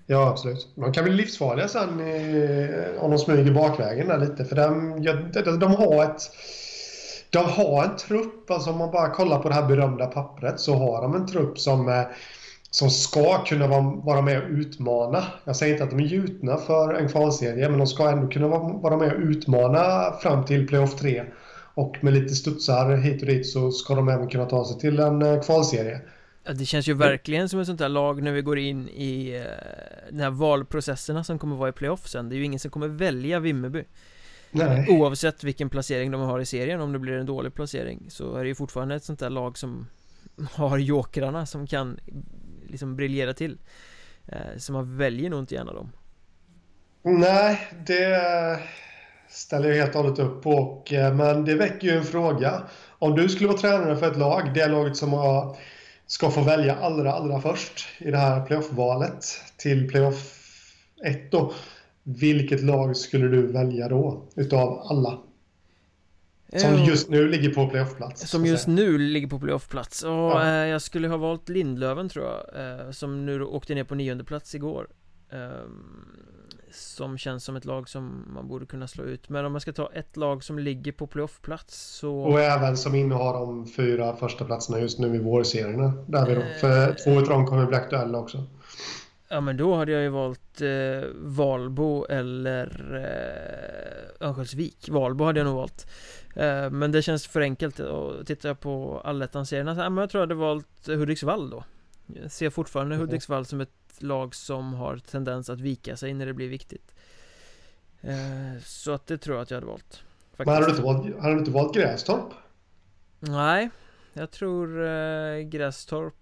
Ja, absolut. De kan bli livsfarliga sen eh, om de smyger bakvägen där lite. För de, de, de har ett de har en trupp, alltså om man bara kollar på det här berömda pappret så har de en trupp som, som ska kunna vara med och utmana. Jag säger inte att de är gjutna för en kvalserie, men de ska ändå kunna vara med och utmana fram till playoff 3. Och med lite studsar hit och dit så ska de även kunna ta sig till en eh, kvalserie. Ja, det känns ju verkligen som ett sånt där lag när vi går in i eh, de här valprocesserna som kommer vara i playoff sen. Det är ju ingen som kommer välja Vimmerby. Nej. Oavsett vilken placering de har i serien, om det blir en dålig placering så är det ju fortfarande ett sånt där lag som har jokrarna som kan liksom briljera till. Eh, Så man väljer nog inte gärna dem. Nej, det ställer jag helt och hållet upp på. Eh, Men det väcker ju en fråga. Om du skulle vara tränare för ett lag, det laget som har, ska få välja allra, allra först i det här playoff-valet till playoff 1 då vilket lag skulle du välja då, utav alla? Som eh, just nu ligger på playoffplats Som just nu ligger på playoffplats. Och ja. eh, jag skulle ha valt Lindlöven tror jag eh, Som nu åkte ner på nionde plats igår. Eh, Som känns som ett lag som man borde kunna slå ut. Men om man ska ta ett lag som ligger på playoffplats så Och även som innehar de fyra första platserna just nu i vårserierna. Där vi då, för eh, två utav dem kommer bli aktuella också Ja men då hade jag ju valt eh, Valbo eller eh, Örnsköldsvik Valbo hade jag nog valt eh, Men det känns för enkelt och tittar jag på allettan-serierna så ja, men jag tror jag hade valt Hudiksvall då Jag ser fortfarande mm. Hudiksvall som ett lag som har tendens att vika sig när det blir viktigt eh, Så att det tror jag att jag hade valt faktiskt. Men hade du inte valt, hade du inte valt Grästorp? Nej Jag tror eh, Grästorp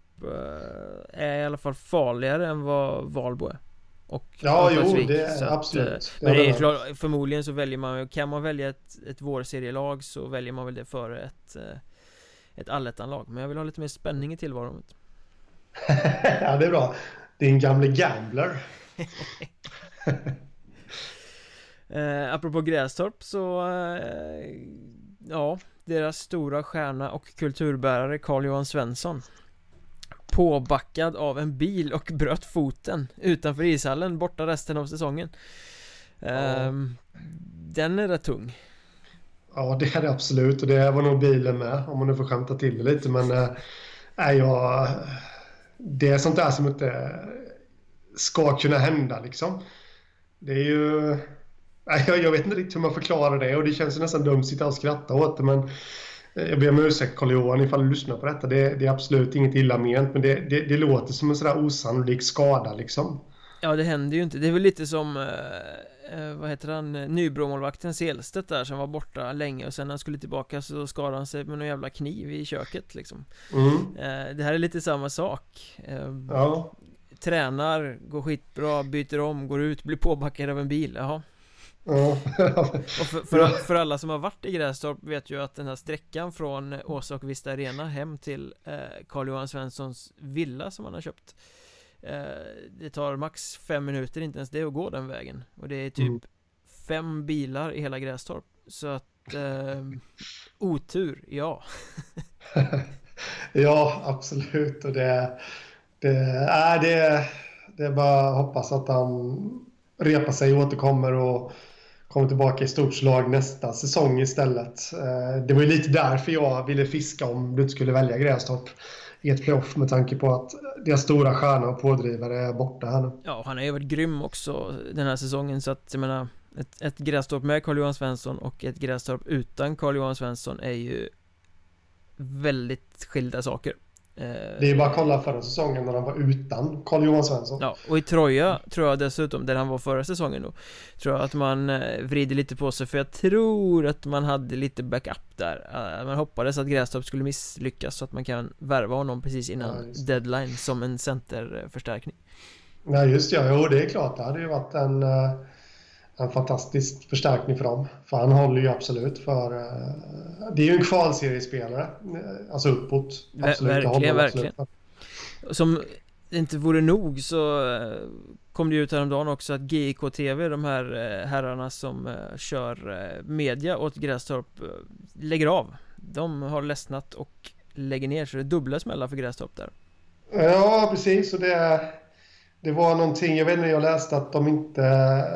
är i alla fall farligare än vad Valbo är. Och ja, jo, det är absolut. Att, eh, men det är klart, förmodligen så väljer man Kan man välja ett, ett vårserielag så väljer man väl det före ett eh, Ett allettanlag. Men jag vill ha lite mer spänning i tillvaron. Ja, det är bra. Din gamle gambler. Eh, Apropå Grästorp så eh, Ja Deras stora stjärna och kulturbärare Carl-Johan Svensson påbackad av en bil och bröt foten utanför ishallen borta resten av säsongen. Ja. Ehm, den är rätt tung. Ja, det är det absolut och det var nog bilen med om man nu får skämta till det lite men äh, jag, det är sånt där som inte ska kunna hända liksom. Det är ju... Jag, jag vet inte riktigt hur man förklarar det och det känns nästan dumt att sitta och skratta åt det men jag ber om ursäkt Carl-Johan ifall du lyssnar på detta. Det, det, är absolut inget illa ment men det, det, det låter som en sådär osannolik skada liksom. Ja det händer ju inte. Det är väl lite som eh, eh Vad heter han? Nybromålvakten Selstedt där som var borta länge och sen när han skulle tillbaka så skadade han sig med någon jävla kniv i köket liksom. Mm. Eh, det här är lite samma sak. Eh, ja. Tränar, går skitbra, byter om, går ut, blir påbackad av en bil. Jaha. och för, för, för, alla som har varit i Grästorp vet ju att den här sträckan från Åsa och Vista Arena hem till eh, Carl-Johan Svenssons villa som han har köpt eh, Det tar max fem minuter, inte ens det att gå den vägen. Och det är typ mm. fem bilar i hela Grästorp. Så att eh, Otur, ja. Ja, absolut. Och det Det, äh, det, det är bara att hoppas att han repar sig och återkommer och kommer tillbaka i stort slag nästa säsong istället. Eh, det var ju lite därför jag ville fiska om du inte skulle välja Grästorp i ett playoff med tanke på att deras stora stjärna och pådrivare är borta här nu. Ja, han har ju varit grym också den här säsongen så att jag menar ett, ett Grästorp med Carl-Johan Svensson och ett Grästorp utan Carl-Johan Svensson är ju väldigt skilda saker det är bara att kolla förra säsongen när han var utan Carl-Johan Svensson. Ja, och i Troja tror jag dessutom, där han var förra säsongen då Tror jag att man eh, vrider lite på sig. För jag tror att man hade lite backup där. Eh, Man hoppades att Grästorp skulle misslyckas så att man kan värva honom precis innan ja, deadline som en centerförstärkning. Nej just ja, jo det är klart. Det hade ju varit en en fantastisk förstärkning för dem. För han håller ju absolut för... Uh, det är ju en kvalseriespelare. Uh, alltså uppåt. Absolut, verkligen, verkligen. Som inte vore nog så uh, kom det ut häromdagen också att GIK TV, de här herrarna som kör media åt Grästorp, lägger av. De har ledsnat och lägger ner, så det är dubbla smällar för Grästorp där. Ja, precis. Och det är det var någonting, jag vet inte, jag läste att de inte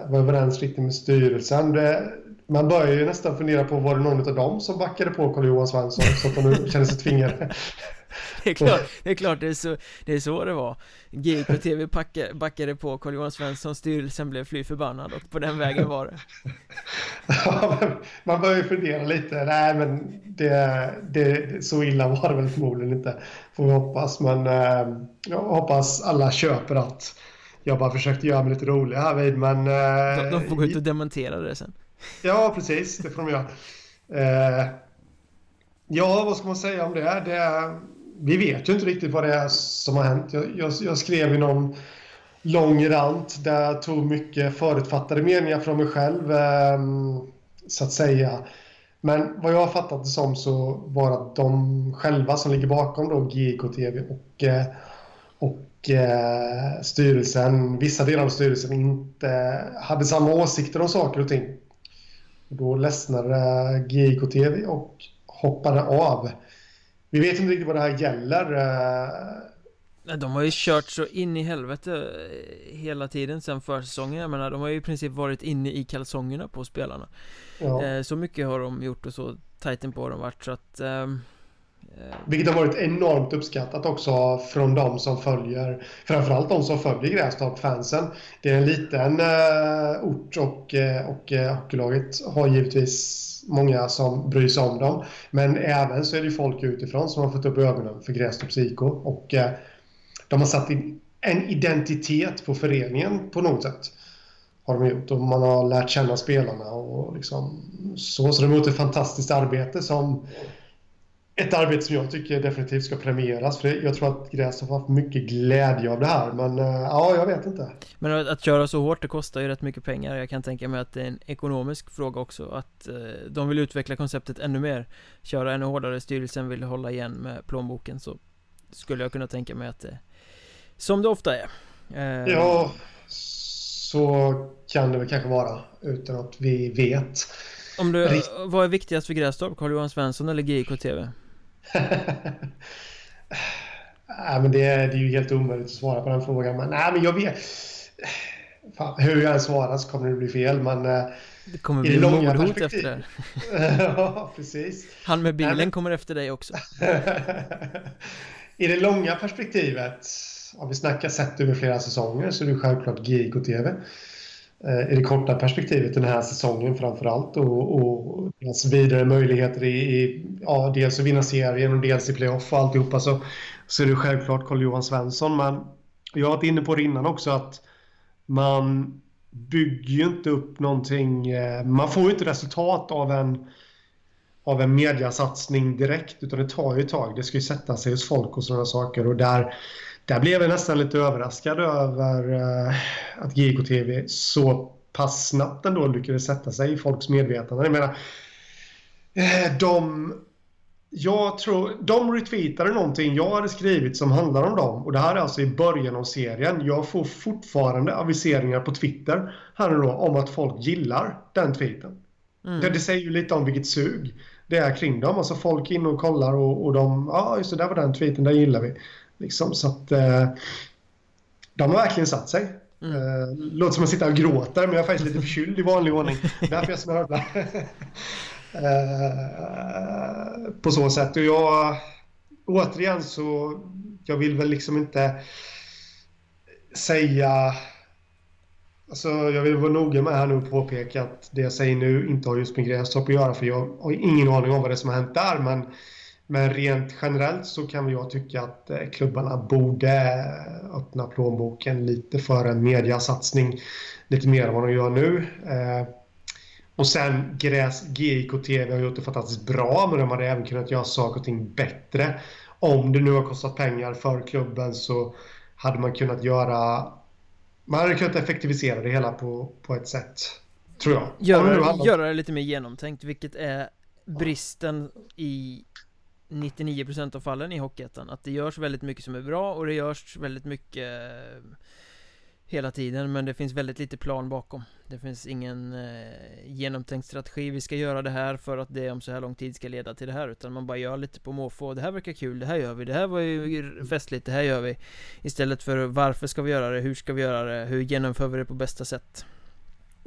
var överens riktigt med styrelsen. Det, man börjar ju nästan fundera på, var det någon av dem som backade på Carl-Johan Svensson så att de nu känner sig tvingade? det, är klart, det är klart det är så det, är så det var. GIK TV backade på Carl-Johan Svensson styrelsen blev fly förbannad och på den vägen var det. Ja, Man börjar ju fundera lite, nej men det, det, så illa var det väl förmodligen inte Får vi hoppas, men eh, jag hoppas alla köper att jag bara försökte göra mig lite rolig här vid men... Eh, de, de får gå ut och dementera det sen. Ja, precis, det får de göra. Eh, Ja, vad ska man säga om det? det vi vet ju inte riktigt vad det är som har hänt. Jag, jag, jag skrev i någon lång rant där jag tog mycket förutfattade meningar från mig själv, eh, så att säga. Men vad jag har fattat det som så var att de själva som ligger bakom då GIK-TV och, eh, och eh, styrelsen, vissa delar av styrelsen inte hade samma åsikter om saker och ting. Då ledsnade GIK-TV och hoppade av. Vi vet inte riktigt vad det här gäller. Eh. De har ju kört så in i helvete eh, hela tiden sen försäsongen Jag menar, de har ju i princip varit inne i kalsongerna på spelarna ja. Eh, så mycket har de gjort och så tajten på har de varit så att um... Vilket har varit enormt uppskattat också från de som följer, framförallt de som följer Grästorp-fansen. Det är en liten ort och, och hockeylaget har givetvis många som bryr sig om dem. Men även så är det folk utifrån som har fått upp ögonen för Grästorps IK och eh, de har satt in en identitet på föreningen på något sätt. Har de gjort och man har lärt känna spelarna och liksom så. Så de har gjort ett fantastiskt arbete som ett arbete som jag tycker definitivt ska premieras. För jag tror att Grästorp har haft mycket glädje av det här. Men eh, ja, jag vet inte. Men att, att köra så hårt, det kostar ju rätt mycket pengar. Jag kan tänka mig att det är en ekonomisk fråga också. Att eh, de vill utveckla konceptet ännu mer. Köra ännu hårdare. Styrelsen vill hålla igen med plånboken. Så skulle jag kunna tänka mig att det som det ofta är. Eh, ja, så kan det väl kanske vara. Utan att vi vet. Om du, vad är viktigast för Grästorp? Carl-Johan Svensson eller GIK TV? nej, men det, är, det är ju helt omöjligt att svara på den frågan. Men, nej, men jag vet... Fan, hur jag än svarar så kommer det bli fel, men... Eh, det kommer bli mordhot efter det Ja, precis. Han med bilen nej, kommer efter dig också. I det långa perspektivet, om vi snackar sett över flera säsonger, så är det självklart GIK TV. Eh, I det korta perspektivet den här säsongen framför allt och, och deras vidare möjligheter i, i ja, dels att vinna serien och dels i playoff och alltihopa så, så är det självklart Carl-Johan Svensson men jag har varit inne på det innan också att man bygger ju inte upp någonting, eh, man får ju inte resultat av en av en mediasatsning direkt utan det tar ju ett tag. Det ska ju sätta sig hos folk och sådana saker och där där blev jag nästan lite överraskad över uh, att GKTV så pass snabbt ändå lyckades sätta sig i folks medvetande. Jag menar, uh, de... Jag tror, de retweetade någonting jag hade skrivit som handlar om dem. Och det här är alltså i början av serien. Jag får fortfarande aviseringar på Twitter här då, om att folk gillar den tweeten. Mm. Det, det, säger ju lite om vilket sug det är kring dem. Alltså folk inne och kollar och, och de, ja ah, just det, där var den tweeten, den gillar vi. Liksom, så att eh, de har verkligen satt sig. Mm. Eh, låter som att jag sitter och gråter men jag är faktiskt lite förkyld i vanlig ordning. Därför jag snörvlar. eh, på så sätt. Och jag, återigen så, jag vill väl liksom inte säga Alltså, jag vill vara noga med här nu och påpeka att det jag säger nu inte har just med Grästorp att göra för jag har ingen aning om vad det är som har hänt där men men rent generellt så kan jag tycka att eh, klubbarna borde eh, öppna plånboken lite för en mediasatsning. Lite mer än vad de gör nu. Eh, och sen Gräs GIK TV har gjort det fantastiskt bra men de hade även kunnat göra saker och ting bättre. Om det nu har kostat pengar för klubben så hade man kunnat göra... Man hade kunnat effektivisera det hela på, på ett sätt. Tror jag. Göra, göra det lite mer genomtänkt vilket är bristen i 99% av fallen i Hockeyettan. Att det görs väldigt mycket som är bra och det görs väldigt mycket eh, Hela tiden. Men det finns väldigt lite plan bakom. Det finns ingen eh, genomtänkt strategi. Vi ska göra det här för att det om så här lång tid ska leda till det här. Utan man bara gör lite på måfå. Det här verkar kul, det här gör vi. Det här var ju festligt, det här gör vi. Istället för varför ska vi göra det, hur ska vi göra det, hur genomför vi det på bästa sätt?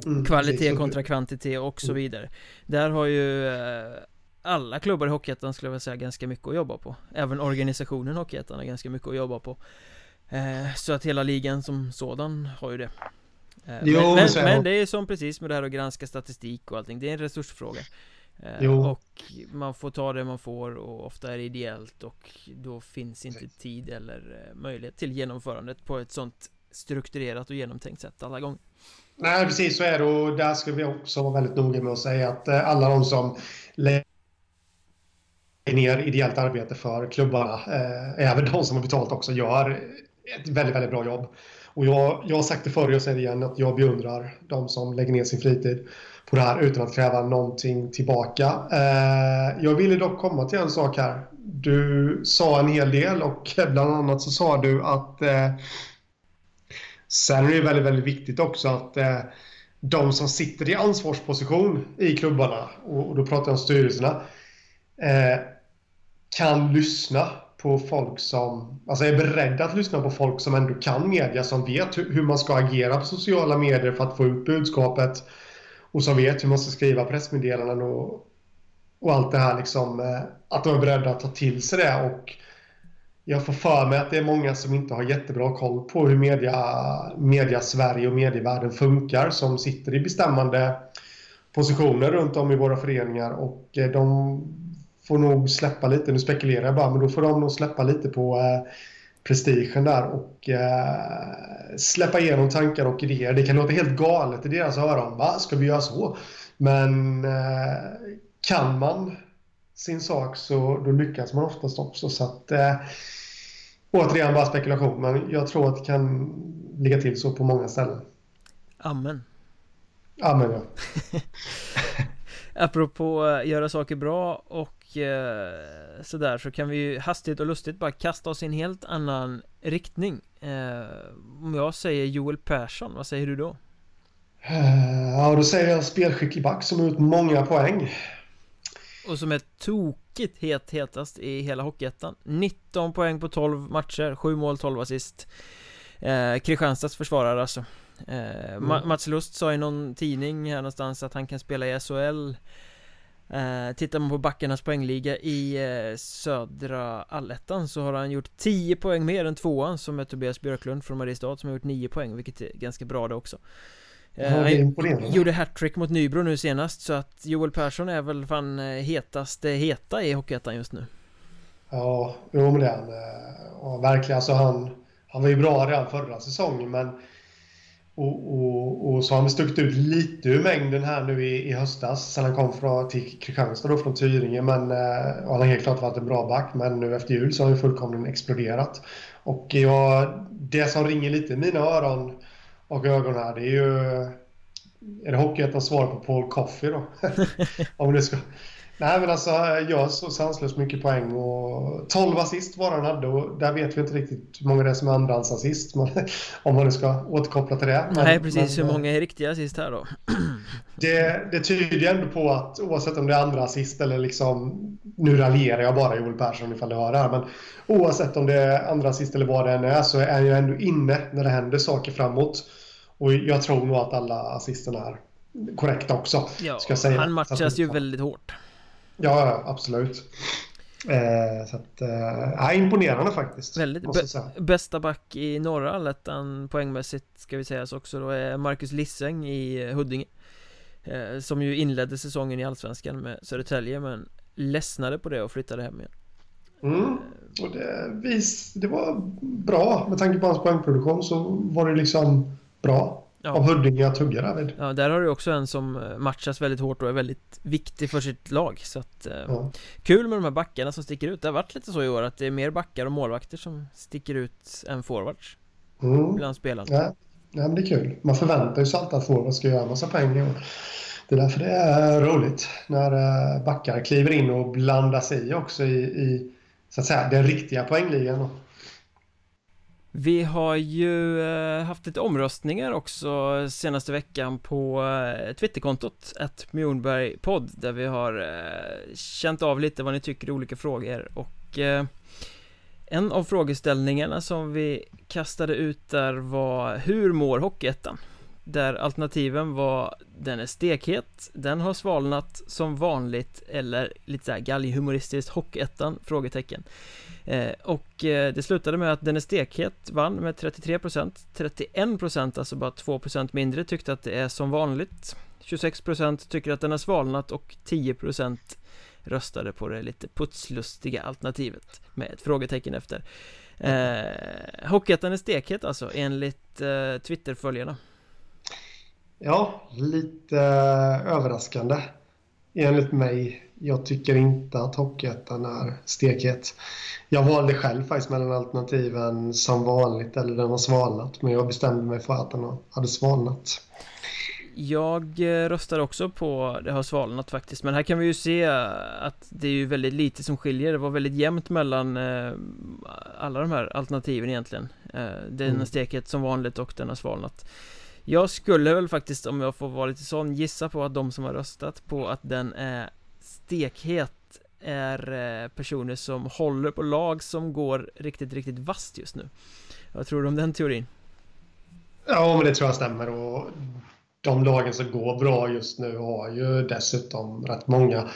Mm, Kvalitet kontra kvantitet och så mm. vidare. Där har ju eh, alla klubbar i Hockeyettan skulle jag vilja säga ganska mycket att jobba på. Även organisationen Hockeyettan har ganska mycket att jobba på. Eh, Så att hela ligan som sådan har ju det. Eh, Jo, men, men, så men det. är som precis med det här att granska statistik och allting. Det är en resursfråga. Eh, Jo. Och man får ta det man får och ofta är det ideellt och då finns inte tid eller eh, möjlighet till genomförandet på ett sånt strukturerat och genomtänkt sätt alla gånger. Nej, precis så är det. Och där ska vi också vara väldigt noga med att säga att eh, alla de som lägger ner ideellt arbete för klubbarna, eh, även de som har betalt också, gör ett väldigt, väldigt bra jobb. Och jag, jag har sagt det förr och jag säger det igen att jag beundrar de som lägger ner sin fritid på det här utan att kräva någonting tillbaka. Eh, jag ville dock komma till en sak här. Du sa en hel del och bland annat så sa du att eh, Sen är det väldigt, väldigt viktigt också att eh, de som sitter i ansvarsposition i klubbarna, och, och då pratar jag om styrelserna, eh, kan lyssna på folk som, alltså är beredda att lyssna på folk som ändå kan media, som vet hur, man ska agera på sociala medier för att få ut budskapet och som vet hur man ska skriva pressmeddelanden och, och allt det här liksom. Eh, att de är beredda att ta till sig det och jag får för mig att det är många som inte har jättebra koll på hur media, media Sverige och medievärlden funkar som sitter i bestämmande positioner runt om i våra föreningar och eh, de får nog släppa lite, nu spekulerar jag bara, men då får de nog släppa lite på eh, prestigen där och eh, släppa igenom tankar och idéer. Det kan låta helt galet i deras öron. Va? Ska vi göra så? Men eh, kan man sin sak så då lyckas man oftast också. Så att, eh, återigen bara spekulation, men jag tror att det kan ligga till så på många ställen. Amen Amen, ja. Apropå eh, göra saker bra och eh, sådär så kan vi ju hastigt och lustigt bara kasta oss i en helt annan riktning eh, Om jag säger Joel Persson, vad säger du då? Eh, Ja, då säger jag spelskicklig back som har gjort många poäng. Och som är tokigt het hetast i hela Hockeyettan 19 poäng på 12 matcher, 7 mål, 12 assist eh, Kristianstads försvarare alltså eh, Ma- Mats Lust sa i någon tidning här någonstans att han kan spela i SHL eh, Tittar man på backarnas poängliga i eh, södra allettan så har han gjort 10 poäng mer än tvåan som är Tobias Björklund från Mariestad som har gjort 9 poäng vilket är ganska bra det också Eh, Ja, han imponerande. gjorde hattrick mot Nybro nu senast så att Joel Persson är väl fan eh, hetaste heta i Hockeyettan just nu Ja, jo men det är han. eh, Och verkligen, alltså han, han var ju bra redan förra säsongen men och, och, och så har han stuckit ut lite ur mängden här nu i, i höstas sen han kom från, till Kristianstad då från Tyringe. Men, eh, han har helt klart varit en bra back men nu efter jul så har han fullkomligen exploderat. Och jag, det som ringer lite i mina öron och ögon här det är ju är det Hockeyettans svar på Paul Coffey då? Om det ska... Nej men alltså gör så sanslöst mycket poäng och 12 assist var han hade och där vet vi inte riktigt hur många det är som är andrahandsassist om man nu ska återkoppla till det. Men, Nej precis, men, hur många är riktiga sist här då? Det, det tyder ju ändå på att oavsett om det är andra assist eller liksom nu raljerar jag bara Joel Persson ifall du hör det här men oavsett om det är andra assist eller vad det än är så är ju ändå inne när det händer saker framåt. Och jag tror nog att alla assisterna är korrekta också. Ja, ska jag säga. han matchas ju väldigt hårt Ja, absolut. Eh, så att, eh, imponerande faktiskt. Väldigt. Bästa back i norra allettan poängmässigt ska vi säga så också då är Marcus Lisseng i eh, Huddinge eh, Som ju inledde säsongen i Allsvenskan med Södertälje men ledsnade på det och flyttade hem igen Mm. Och det, vis, det var bra. Med tanke på hans poängproduktion så var det liksom bra Ja. av Huddinge att hugga därvid. Ja, där har du också en som eh, matchas väldigt hårt och är väldigt viktig för sitt lag så att eh, Ja. Kul med de här backarna som sticker ut Det har varit lite så i år att det är mer backar och målvakter som sticker ut än forwards Mm. bland spelarna Ja. ja, men det är kul. Man förväntar sig alltid att forwards ska göra en massa poäng. Och det är därför det är roligt när eh, backar kliver in och blandar sig också i, i så att säga, den riktiga poängligan. Vi har ju eh, haft lite omröstningar också senaste veckan på eh, Twitterkontot att podd där vi har eh, känt av lite vad ni tycker i olika frågor och en av frågeställningarna som vi kastade ut där var Hur mår Hockeyettan? Där alternativen var Den är stekhet Den har svalnat som vanligt Eller lite såhär galghumoristiskt Hockeyettan? Frågetecken. Eh, Och eh, det slutade med att Den är stekhet vann med 33% 31% alltså bara 2% mindre tyckte att det är som vanligt. 26% tycker att den har svalnat och 10% röstade på det lite putslustiga alternativet med ett frågetecken efter. Eh, Hockeyettan är stekhet alltså enligt eh, Twitterföljarna. Ja, lite eh, överraskande enligt mig. Jag tycker inte att Hockeyettan är stekhet. Jag valde själv faktiskt mellan alternativen som vanligt eller den har svalnat. Men jag bestämde mig för att den hade svalnat. Jag eh, röstar också på det har svalnat faktiskt Men här kan vi ju se att det är ju väldigt lite som skiljer Det var väldigt jämnt mellan eh, alla de här alternativen egentligen eh, Den mm. steket som vanligt och den har svalnat jag skulle väl faktiskt om jag får vara lite sån gissa på att de som har röstat på att den är stekhet är eh, personer som håller på lag som går riktigt, riktigt vasst just nu Vad tror du om den teorin? Ja, men det tror jag stämmer och de lagen som går bra just nu har ju dessutom rätt många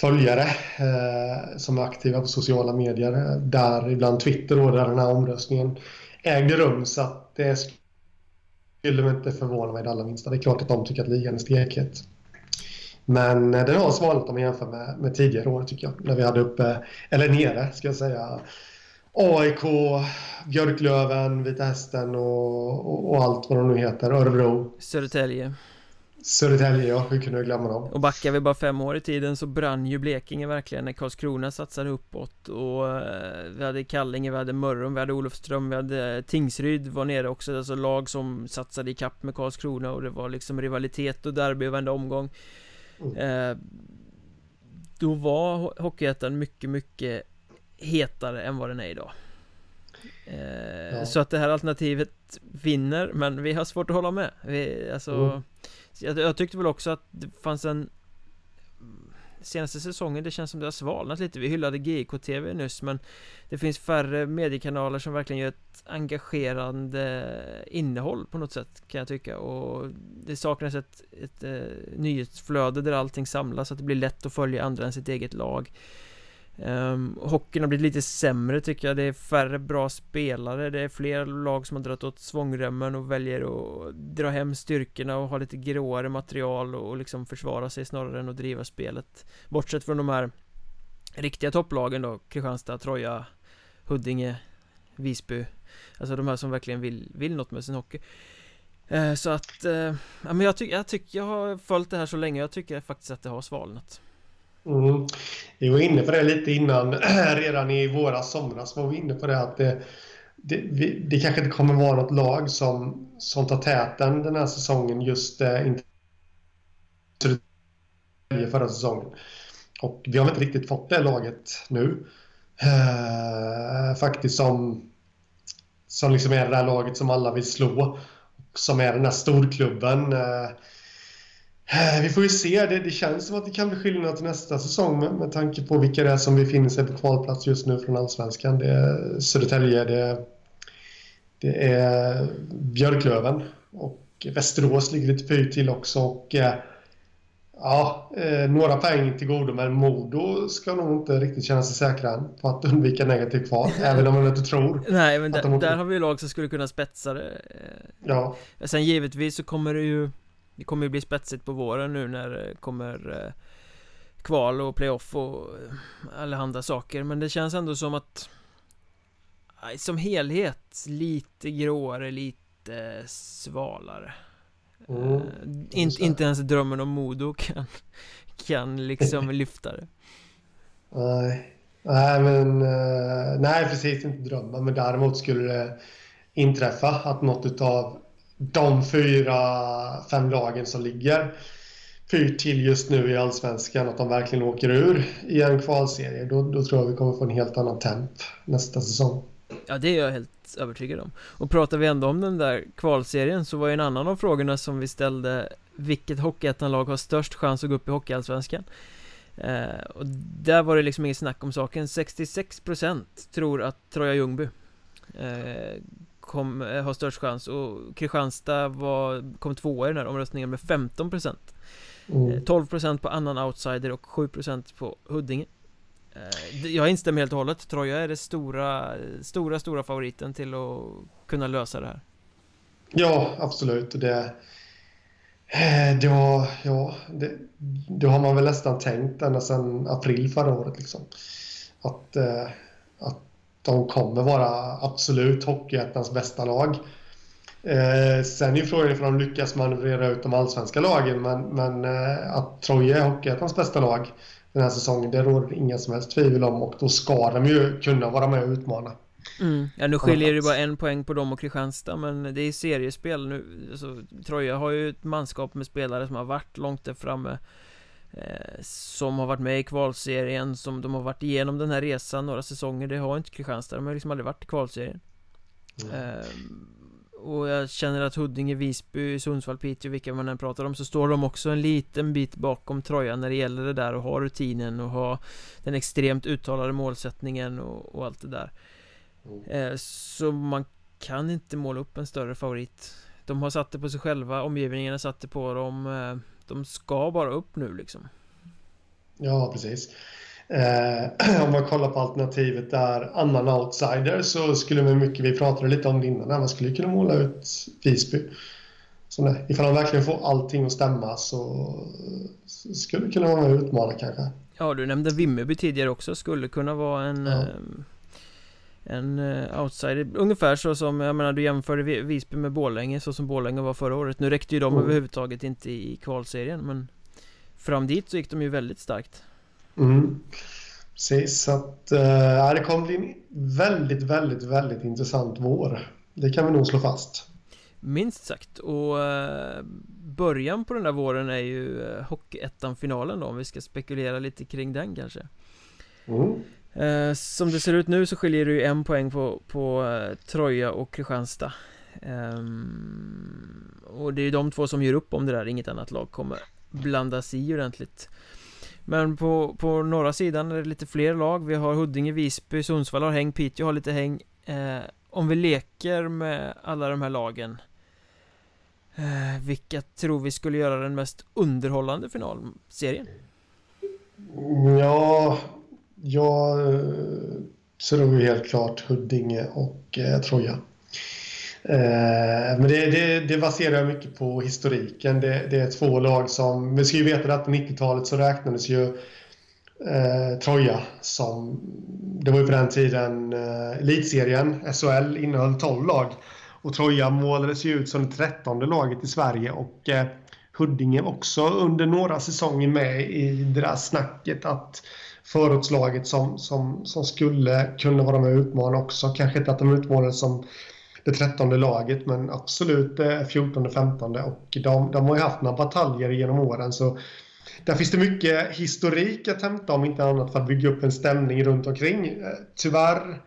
följare eh, som är aktiva på sociala medier. Eh, där ibland Twitter då, där den här omröstningen ägde rum. Så att det skulle mig inte förvåna mig det allra minsta. Det är klart att de tycker att ligan är stekhet. Men eh, det den har svalnat om man jämför med, med tidigare år tycker jag. När vi hade uppe, eller nere ska jag säga, AIK, Björklöven, Vita Hästen och, och, och, allt vad de nu heter. Örebro. Södertälje. Södertälje, ja. Hur kunde jag glömma dem? Och backar vi bara fem år i tiden så brann ju Blekinge verkligen när Karlskrona satsade uppåt och eh, vi hade Kallinge, vi hade Mörrum, vi hade Olofström, vi hade Tingsryd var nere också, alltså lag som satsade i kapp med Karlskrona och det var liksom rivalitet och derby varenda omgång. Mm. Eh, då var Hockeyettan mycket, mycket hetare än vad den är idag eh, ja. Så att det här alternativet vinner men vi har svårt att hålla med vi, alltså, mm jag, jag, tyckte väl också att det fanns en Senaste säsongen, det känns som det har svalnat lite. Vi hyllade GIK-TV nyss men Det finns färre mediekanaler som verkligen gör ett engagerande innehåll på något sätt kan jag tycka. Och Det saknas ett, ett, ett nyhetsflöde där allting samlas så att det blir lätt att följa andra än sitt eget lag. Um, hockeyn har blivit lite sämre tycker jag. Det är färre bra spelare. Det är fler lag som har dragit åt svångremmen och väljer att dra hem styrkorna och ha lite gråare material och liksom försvara sig snarare än att driva spelet. Bortsett från de här riktiga topplagen då. Kristianstad, Troja, Huddinge, Visby. Alltså de här som verkligen vill, vill något med sin hockey. Uh, Så att, uh, ja men jag tycker, jag tycker, jag har följt det här så länge. Jag tycker faktiskt att det har svalnat. Mm. Vi var inne på det lite innan, redan i våras somras var vi inne på det att det, det, vi, det kanske inte kommer vara något lag som, som tar täten den här säsongen just eh, inte förra säsongen. Och vi har inte riktigt fått det laget nu. Eh, faktiskt som, som liksom är det där laget som alla vill slå. Som är den här storklubben. Eh, Eh, vi får ju se. Det, det känns som att det kan bli skillnad till nästa säsong med, med tanke på vilka det är som befinner sig på kvalplats just nu från Allsvenskan. Det är Södertälje, det det är Björklöven och Västerås ligger lite pyrt till också. Och, eh, ja, eh, några poäng till godo, men Modo ska nog inte riktigt känna sig säkra än på att undvika negativt kval, även om man inte tror. Nej, men där, där har vi lag som skulle kunna spetsa det. Ja. Sen givetvis så kommer det ju det kommer ju bli spetsigt på våren nu när det kommer eh, kval och playoff och eh, allehanda saker. Men det känns ändå som att som helhet lite gråare, lite svalare. Mm, in, Inte ens drömmen om Modo kan, kan liksom lyfta det. Nej, nej men Nej precis, inte drömmen men däremot skulle det inträffa att något utav de fyra, fem lagen som ligger fyrt till just nu i Allsvenskan, att de verkligen åker ur i en kvalserie, då, då tror jag vi kommer få en helt annan temp nästa säsong. Ja, det är jag helt övertygad om. Och pratar vi ändå om den där kvalserien så var ju en annan av frågorna som vi ställde Vilket Hockeyettan-lag har störst chans att gå upp i Hockeyallsvenskan? Eh, och där var det liksom inget snack om saken 66% tror att Troja Ljungby eh, kom, eh, har störst chans och Kristianstad var, kom tvåa i den här omröstningen med 15% mm. 12% på annan outsider och 7% på Huddinge Jag instämmer helt och hållet, Troja är det stora, stora, stora favoriten till att kunna lösa det här Ja, absolut. Det, då, ja, det, då har man väl nästan tänkt ända sedan april förra året. Liksom. Att, att de kommer vara absolut Hockeyettans bästa lag. Eh, sen är frågan ifall de lyckas manövrera ut de allsvenska lagen, men, men eh, att Troja är Hockeyettans bästa lag den här säsongen, det råder inga som helst tvivel om och då ska de ju kunna vara med och utmana. Mm. Ja, nu skiljer det bara en poäng på dem och Kristianstad, men det är seriespel nu. Alltså, Troja har ju ett manskap med spelare som har varit långt där framme som har varit med i kvalserien, som de har varit igenom den här resan några säsonger Det har inte Kristianstad, de har liksom aldrig varit i kvalserien mm. Och jag känner att Huddinge, Visby, Sundsvall, Piteå, vilka man än pratar om Så står de också en liten bit bakom Trojan när det gäller det där och ha rutinen och ha Den extremt uttalade målsättningen och, och allt det där mm. Så man kan inte måla upp en större favorit De har satt det på sig själva, omgivningen har satt det på dem de ska bara upp nu liksom. Ja, precis. Eh, om man kollar på alternativet där annan outsider så skulle man mycket, vi pratade lite om det innan, man skulle kunna måla ut Visby. Så nej, ifall de verkligen får allting att stämma så skulle det kunna vara med och utmana kanske. Ja, du nämnde Vimmerby tidigare också, skulle kunna vara en ja. eh, en uh, outsider. Ungefär så som, jag menar du jämförde Visby med Borlänge så som Borlänge var förra året. Nu räckte ju de mm. överhuvudtaget inte i kvalserien men Fram dit så gick de ju väldigt starkt. Mm. Precis, så att uh, det kommer bli en väldigt, väldigt, väldigt intressant vår. Det kan vi nog slå fast. Minst sagt. Och uh, början på den där våren är ju uh, Hockeyettan-finalen då om vi ska spekulera lite kring den kanske. Mm. Eh, som det ser ut nu så skiljer det ju en poäng på, på eh, Troja och Kristianstad. Eh, Och det är ju de två som gör upp om det där, inget annat lag kommer blandas i ordentligt. Men på, på norra sidan är det lite fler lag. Vi har Huddinge, Visby, Sundsvall har häng, Piteå har lite häng. Eh, Om vi leker med alla de här lagen eh, Vilka tror vi skulle göra den mest underhållande finalserien? Ja, jag eh, tror ju helt klart Huddinge och eh, Troja. Eh, men det, det, det baserar mycket på historiken. Det, det, är två lag som... Vi ska ju veta att på 90-talet så räknades ju eh, Troja som... Det var ju på den tiden eh, elitserien, SHL, innehöll 12 lag. Och Troja målades ju ut som det trettonde laget i Sverige och eh, Huddinge också under några säsonger med i det där snacket att förortslaget som, som, som skulle kunna vara med och utmana också. Kanske inte att de utmanades som det trettonde laget, men absolut det fjortonde, femtonde. Och de, de har ju haft några bataljer genom åren. så där finns det mycket historik att hämta om inte annat för att bygga upp en stämning runt omkring. Eh, tyvärr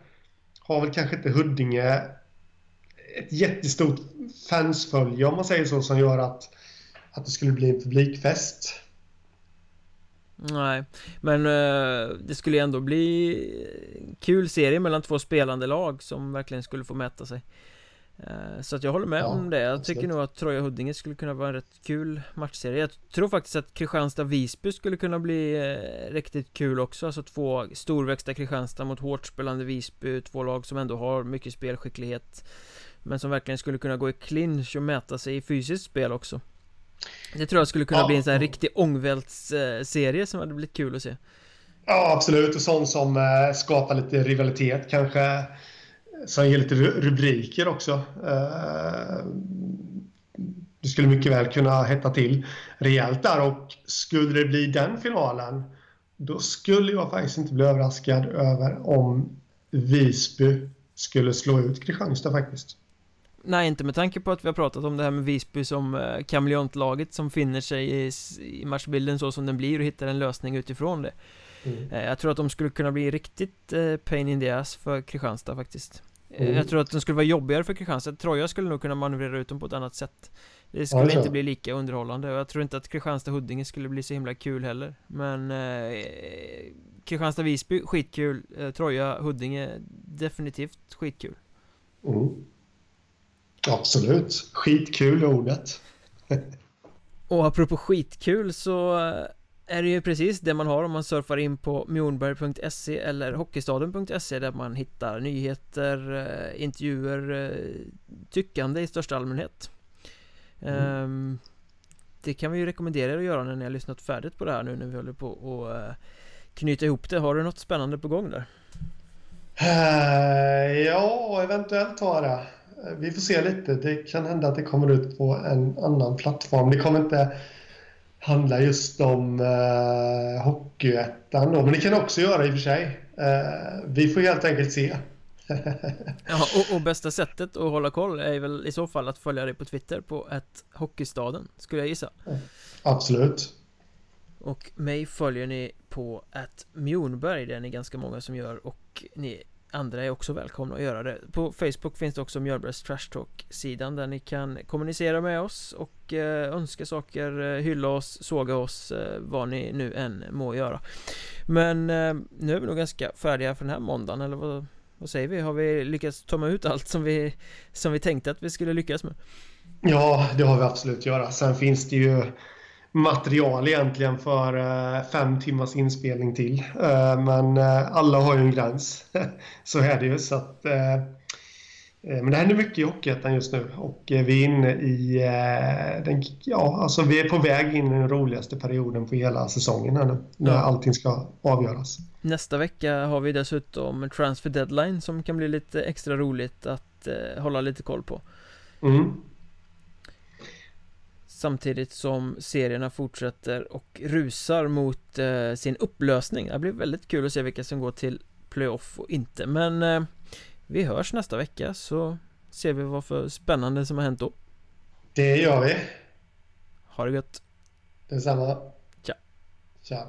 har väl kanske inte Huddinge ett jättestort fansfölje om man säger så som gör att, att det skulle bli en publikfest. Nej, men uh, det skulle ändå bli kul serie mellan två spelande lag som verkligen skulle få mäta sig. Uh, Så att jag håller med ja, om det, jag absolut. tycker nog att Troja Huddinge skulle kunna vara en rätt kul matchserie. Jag tror faktiskt att Kristianstad-Visby skulle kunna bli uh, riktigt kul också. Alltså två storväxta Kristianstad mot hårt spelande Visby. Två lag som ändå har mycket spelskicklighet Men som verkligen skulle kunna gå i clinch och mäta sig i fysiskt spel också det tror jag skulle kunna ja. bli en sån här riktig ångvältsserie som hade blivit kul att se. Ja absolut. Och sånt som eh, skapar lite rivalitet kanske. Som ger lite rubriker också. Eh, Det skulle mycket väl kunna hetta till rejält där. Och skulle det bli den finalen Då skulle jag faktiskt inte bli överraskad över om Visby skulle slå ut Kristianstad faktiskt Nej, inte med tanke på att vi har pratat om det här med Visby som eh, kameleontlaget som finner sig i, i matchbilden så som den blir och hittar en lösning utifrån det. Mm. eh, Jag tror att de skulle kunna bli riktigt eh, pain in the ass för Kristianstad faktiskt. Eh, mm. Jag tror att de skulle vara jobbigare för Kristianstad. Troja skulle nog kunna manövrera ut dem på ett annat sätt. Det skulle inte bli lika underhållande och jag tror inte att Kristianstad-Huddinge skulle bli så himla kul heller. Men eh, Kristianstad-Visby, skitkul. Eh, Troja-Huddinge, definitivt skitkul. Mm. Absolut. Skitkul ordet. och apropå skitkul så är det ju precis det man har om man surfar in på mjornberg.se eller hockeystaden.se där man hittar nyheter, eh, intervjuer, eh, tyckande i största allmänhet. Mm. Ehm, det kan vi ju rekommendera er att göra när ni har lyssnat färdigt på det här nu när vi håller på att eh, knyta ihop det. Har du något spännande på gång där? Ja, eventuellt har jag det. Vi får se lite. Det kan hända att det kommer ut på en annan plattform. Det kommer inte handlar just om eh, Hockeyettan då, men det kan det också göra i och för sig. Eh, vi får helt enkelt se. ja, och, och, bästa sättet att hålla koll är väl i så fall att följa dig på Twitter på ett Hockeystaden, skulle jag gissa. Absolut. Och mig följer ni på ett Mjornberg, det är ni ganska många som gör och ni andra är också välkomna att göra det På Facebook finns det också Mjölbergs Trash Talk-sidan där ni kan kommunicera med oss och eh, önska saker, eh, hylla oss, såga oss, eh, vad ni nu än må göra Men nu är vi nog ganska färdiga för den här måndagen, eller vad, vad säger vi? Har vi lyckats tömma ut allt som vi, som vi tänkte att vi skulle lyckas med? Ja, det har vi absolut göra. Sen finns det ju material egentligen för uh, fem timmars inspelning till. Uh, men uh, alla har ju en gräns. så är det ju. Så att, men det händer mycket i Hockeyettan just nu och vi är inne i den, ja, alltså vi är på väg in i den roligaste perioden på hela säsongen här nu, när ja. allting ska avgöras. Nästa vecka har vi dessutom transfer deadline som kan bli lite extra roligt att hålla lite koll på. Mm. Samtidigt som serierna fortsätter och rusar mot eh, sin upplösning. Det blir väldigt kul att se vilka som går till playoff och inte Men eh, vi hörs nästa vecka så ser vi vad för spännande som har hänt då. Det gör vi. Ha det gött. Detsamma. Tja. Tja